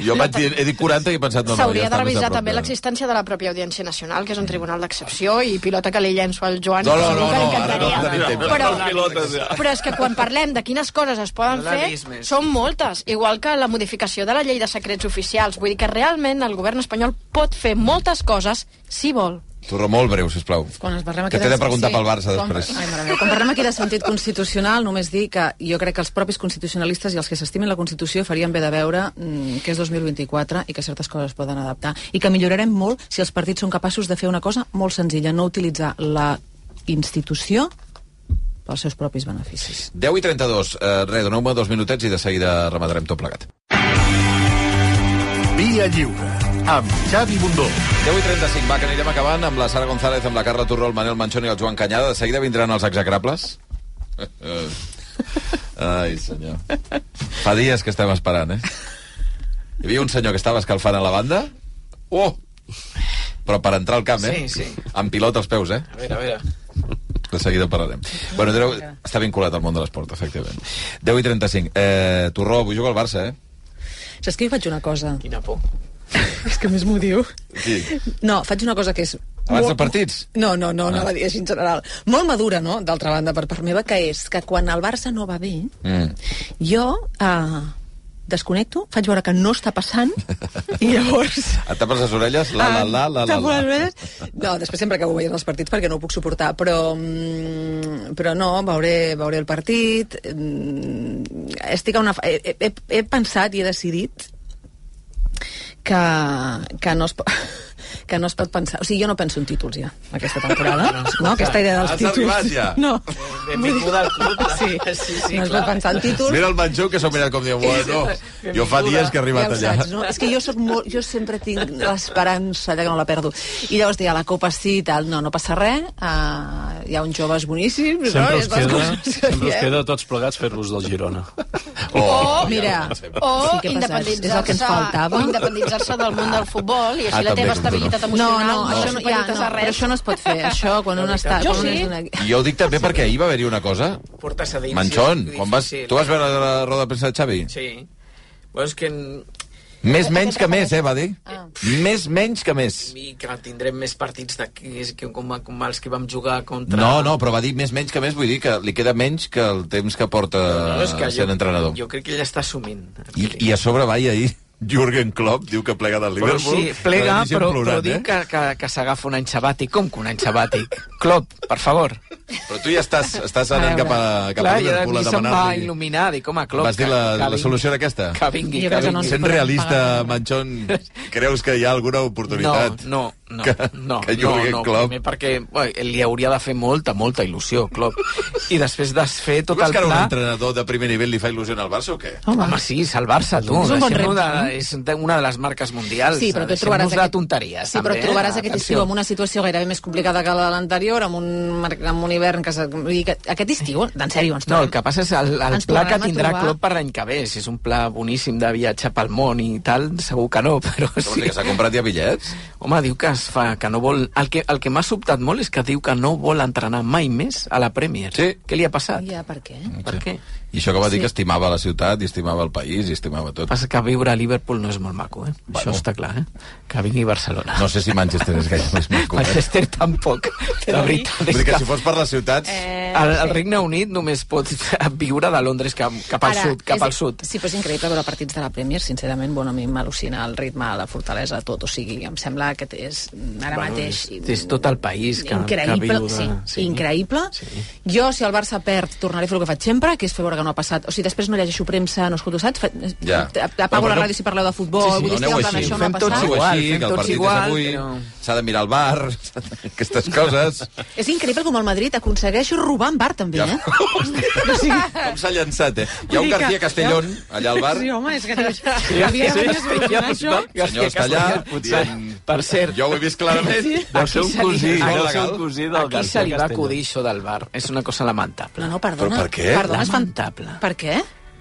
Jo vaig dir, he dit 40 i he pensat... No, no, S'hauria ja de revisar també l'existència de la pròpia Audiència Nacional, que és un tribunal d'excepció, i pilota que li llenço al Joan, No, no, no, no, ara no encantaria. tenim temps. Però, però és que quan parlem de quines coses es poden fer, són moltes, igual que la modificació de la llei de secrets oficials. Vull dir que realment el govern espanyol pot fer moltes coses si vol. Torró molt breu, sisplau. Quan es parlem aquí Que t'he de preguntar sí. pel Barça Quan- després. Ai, mare meva. Quan parlem aquí de sentit constitucional, només dir que jo crec que els propis constitucionalistes i els que s'estimen la Constitució farien bé de veure mm, que és 2024 i que certes coses es poden adaptar i que millorarem molt si els partits són capaços de fer una cosa molt senzilla, no utilitzar la institució pels seus propis beneficis. 10 i 32. Uh, res, doneu-me dos minutets i de seguida rematarem tot plegat. Via Lliure, amb Xavi Bundó. 10 i 35, va, que anirem acabant amb la Sara González, amb la Carla Turró, el Manel Manchón i el Joan Canyada. De seguida vindran els execrables. Ai, senyor. Fa dies que estem esperant, eh? Hi havia un senyor que estava escalfant a la banda. Oh! Però per entrar al camp, eh? Sí, sí. Amb pilot als peus, eh? A veure, a veure. De seguida parlarem. Bueno, Andreu, està vinculat al món de l'esport, efectivament. 10 i 35. Eh, Torró, avui juga al Barça, eh? Saps que jo faig una cosa? Quina por. És que a més m'ho diu. Sí. No, faig una cosa que és... Abans dels partits? No, no, no, no Ah. la dir així en general. Molt madura, no?, d'altra banda, per part meva, que és que quan el Barça no va bé, Mm. jo eh, desconnecto, faig veure que no està passant, i llavors... Et tapes les orelles? La, la, la, la, la, la. No, després sempre acabo veient els partits perquè no ho puc suportar, però, mm, però no, veuré, veuré el partit. mm, Estic a una... He, he, he pensat i he decidit que, que no es pot que no es pot pensar... O sigui, jo no penso en títols ja, aquesta temporada. No, aquesta idea dels Has títols. arribat ja? No. Benvinguda al club. Sí, sí, sí no es clar. pot pensar en títols. Mira el Manxó que s'ho mira com diu, bueno, jo fa dies que he arribat ja allà. Saps, no? És que jo, soc molt, jo sempre tinc l'esperança de que no la perdo. I llavors deia, la Copa sí i tal, no, no passa res, uh, hi ha uns joves boníssims, Sempre no? us les queda, coses sempre us queda tots plegats fer-los del Girona. O, mira, o Sí, què passa? És el que ens independitzar-se faltava. o independitzar-se del món del futbol i així Ah, la teva estabilitat no. No, emocional no, això no, ja, no, però això no es pot fer. Això, quan un està... Jo sí. I jo ho dic també perquè ahir va haver-hi una cosa. Portes a dins. Manxón, és quan vas, tu vas veure la roda de premsa de Xavi? Sí. Bueno, és que... Més menys que més, eh, va dir? Ah. Més menys que més. I que tindrem més partits d'aquí que com, com els que vam jugar contra... No, no, però va dir més menys que més, vull dir que li queda menys que el temps que porta no, que sent jo, entrenador. Jo crec que ell està assumint. I, I a sobre va i ahir Jürgen Klopp diu que plega del Però Liverpool. sí, plega, Però, però, plorant, però diu eh? que, que, que s'agafa un any sabàtic. Com que un any sabàtic? Klopp, per favor. Però tu ja estàs, estàs anant cap a, cap Clar, a i ara Liverpool a mi se'm va demanar-li... il·luminar, dic, home, Klopp... Vas dir que- la, que la vingui. solució era aquesta? Que vingui, que que no vingui. Sent realista, pagar. Manchón, creus que hi ha alguna oportunitat? No, no, no. Que, no, que no, Jürgen no, Klopp... primer perquè bueno, li hauria de fer molta, molta il·lusió, Klopp. I després desfer Tu tot creus el que ara un pla... entrenador de primer nivell li fa il·lusió al Barça o què? Home, Home sí, salvar-se, tu. És un bon repte, de, no? és de- una de les marques mundials. Sí, però tu Deixem-nos trobaràs de aquest- tonteries, Sí, però també, et trobaràs eh? aquest Atenció. estiu amb una situació gairebé més complicada que la de l'anterior, amb, un, amb un hivern que... Aquest estiu, en sèrio, ens No, trobem... el que passa és el, el Ens pla que tindrà trobar- Klopp per l'any que ve. Si és un pla boníssim de viatge pel món i tal, segur que no, però Sí. sí. Que s'ha comprat ja bitllets? Home, diu que es fa, que no vol... El que, el que m'ha sobtat molt és que diu que no vol entrenar mai més a la Premier. Sí. Què li ha passat? Ja, per què? Per què? I això que va dir Sí. que estimava la ciutat, i estimava el país, i estimava tot. que passa que viure a Liverpool no és molt maco, eh? Bueno. Això està clar, eh? Que vingui a Barcelona. No sé si Manchester és gaire més maco. Eh? Manchester tampoc. La veritat Vull és dir que que... si fos per les ciutats... Eh, El, el. Regne Unit només pot viure de Londres cap, cap al Ara, sud, cap és- al sud. Sí, però és increïble veure partits de la Premier, sincerament, bueno, a mi m'al·lucina el ritme, la fortalesa, tot, o sigui, em sembla que és ara Bueno, mateix... és- és tot el país que- increïble, que viu de- sí, sí. increïble. Sí. Jo, si el Barça perd, tornaré a fer el que faig sempre, que és fer veure que no ha passat. O sigui, després no llegeixo premsa, no escolto, saps? Fa- Ja. Apago Però la no- ràdio si parleu de futbol, Sí, sí, vull dir, estic aneu en plan, això no ha Fem tots passat. Aneu igual, així, fem que el tots partit igual, és avui, però- s'ha de mirar el bar, aquestes coses. És increïble com el Madrid t'aconsegueixo robar en bar, també, eh? O sigui... Com s'ha llançat, eh? Hi ha un García Castellón, allà al bar. Sí, home, és que. Sí, havia sí, sí, sí, això. El senyor està allà. Per cert... Jo ho he vist clarament. Sí. Deu ser un cosí. aquí Molt se- legal. cosí del Aquí se li va acudir això del bar. És una cosa lamentable. No, no, perdona. Però per què? Perdona, es fan... Lamentable. Per què?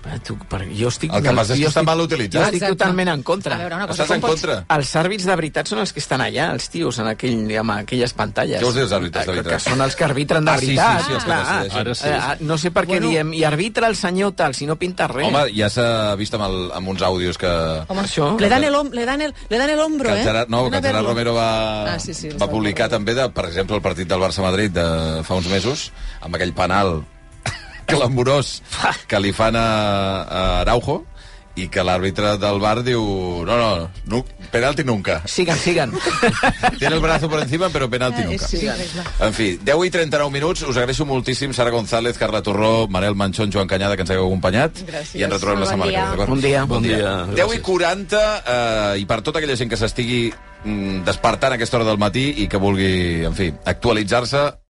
Per tu, per, jo estic... El que passa és que està mal utilitzat. Jo estic Exacte. totalment en contra. A veure, una cosa, Estàs en pots- contra? Els àrbits de veritat són els que estan allà, els tios, en aquell, amb aquelles pantalles. Què vols dir, els àrbitres de veritat? Que són els que arbitren de Ah, sí, sí, veritat. sí, els que clar. decideixen. Ara sí. Eh, no sé per què Bueno. diem, i arbitra el senyor tal, si no pinta res. Home, ja s'ha vist amb, el, amb uns àudios que... Home, Això. Le dan el, hom- le dan el, le dan el hombro, que el eh? Gerard, no, que a el Gerard verlo. Romero va, Ah, sí, sí, va publicar també, de, per exemple, el partit del Barça-Madrid de fa uns mesos, amb aquell penal clamorós que li fan a, a Araujo, i que l'àrbitre del bar diu no, no, no penalti nunca. Sigan, sigan. Tiene el brazo por encima, però penalti Eh, nunca. sí, clar. En fi, 10 i 39 minuts, us agraeixo moltíssim Sara González, Carla Torró, Manel Manchón, Joan Canyada, que ens hagueu acompanyat. Gràcies. I ens retrobem la setmana que ve? Bon dia. Bon dia. Bon dia. 10 i 40, eh, i per tota aquella gent que s'estigui mm, despertant a aquesta hora del matí i que vulgui, en fi, actualitzar-se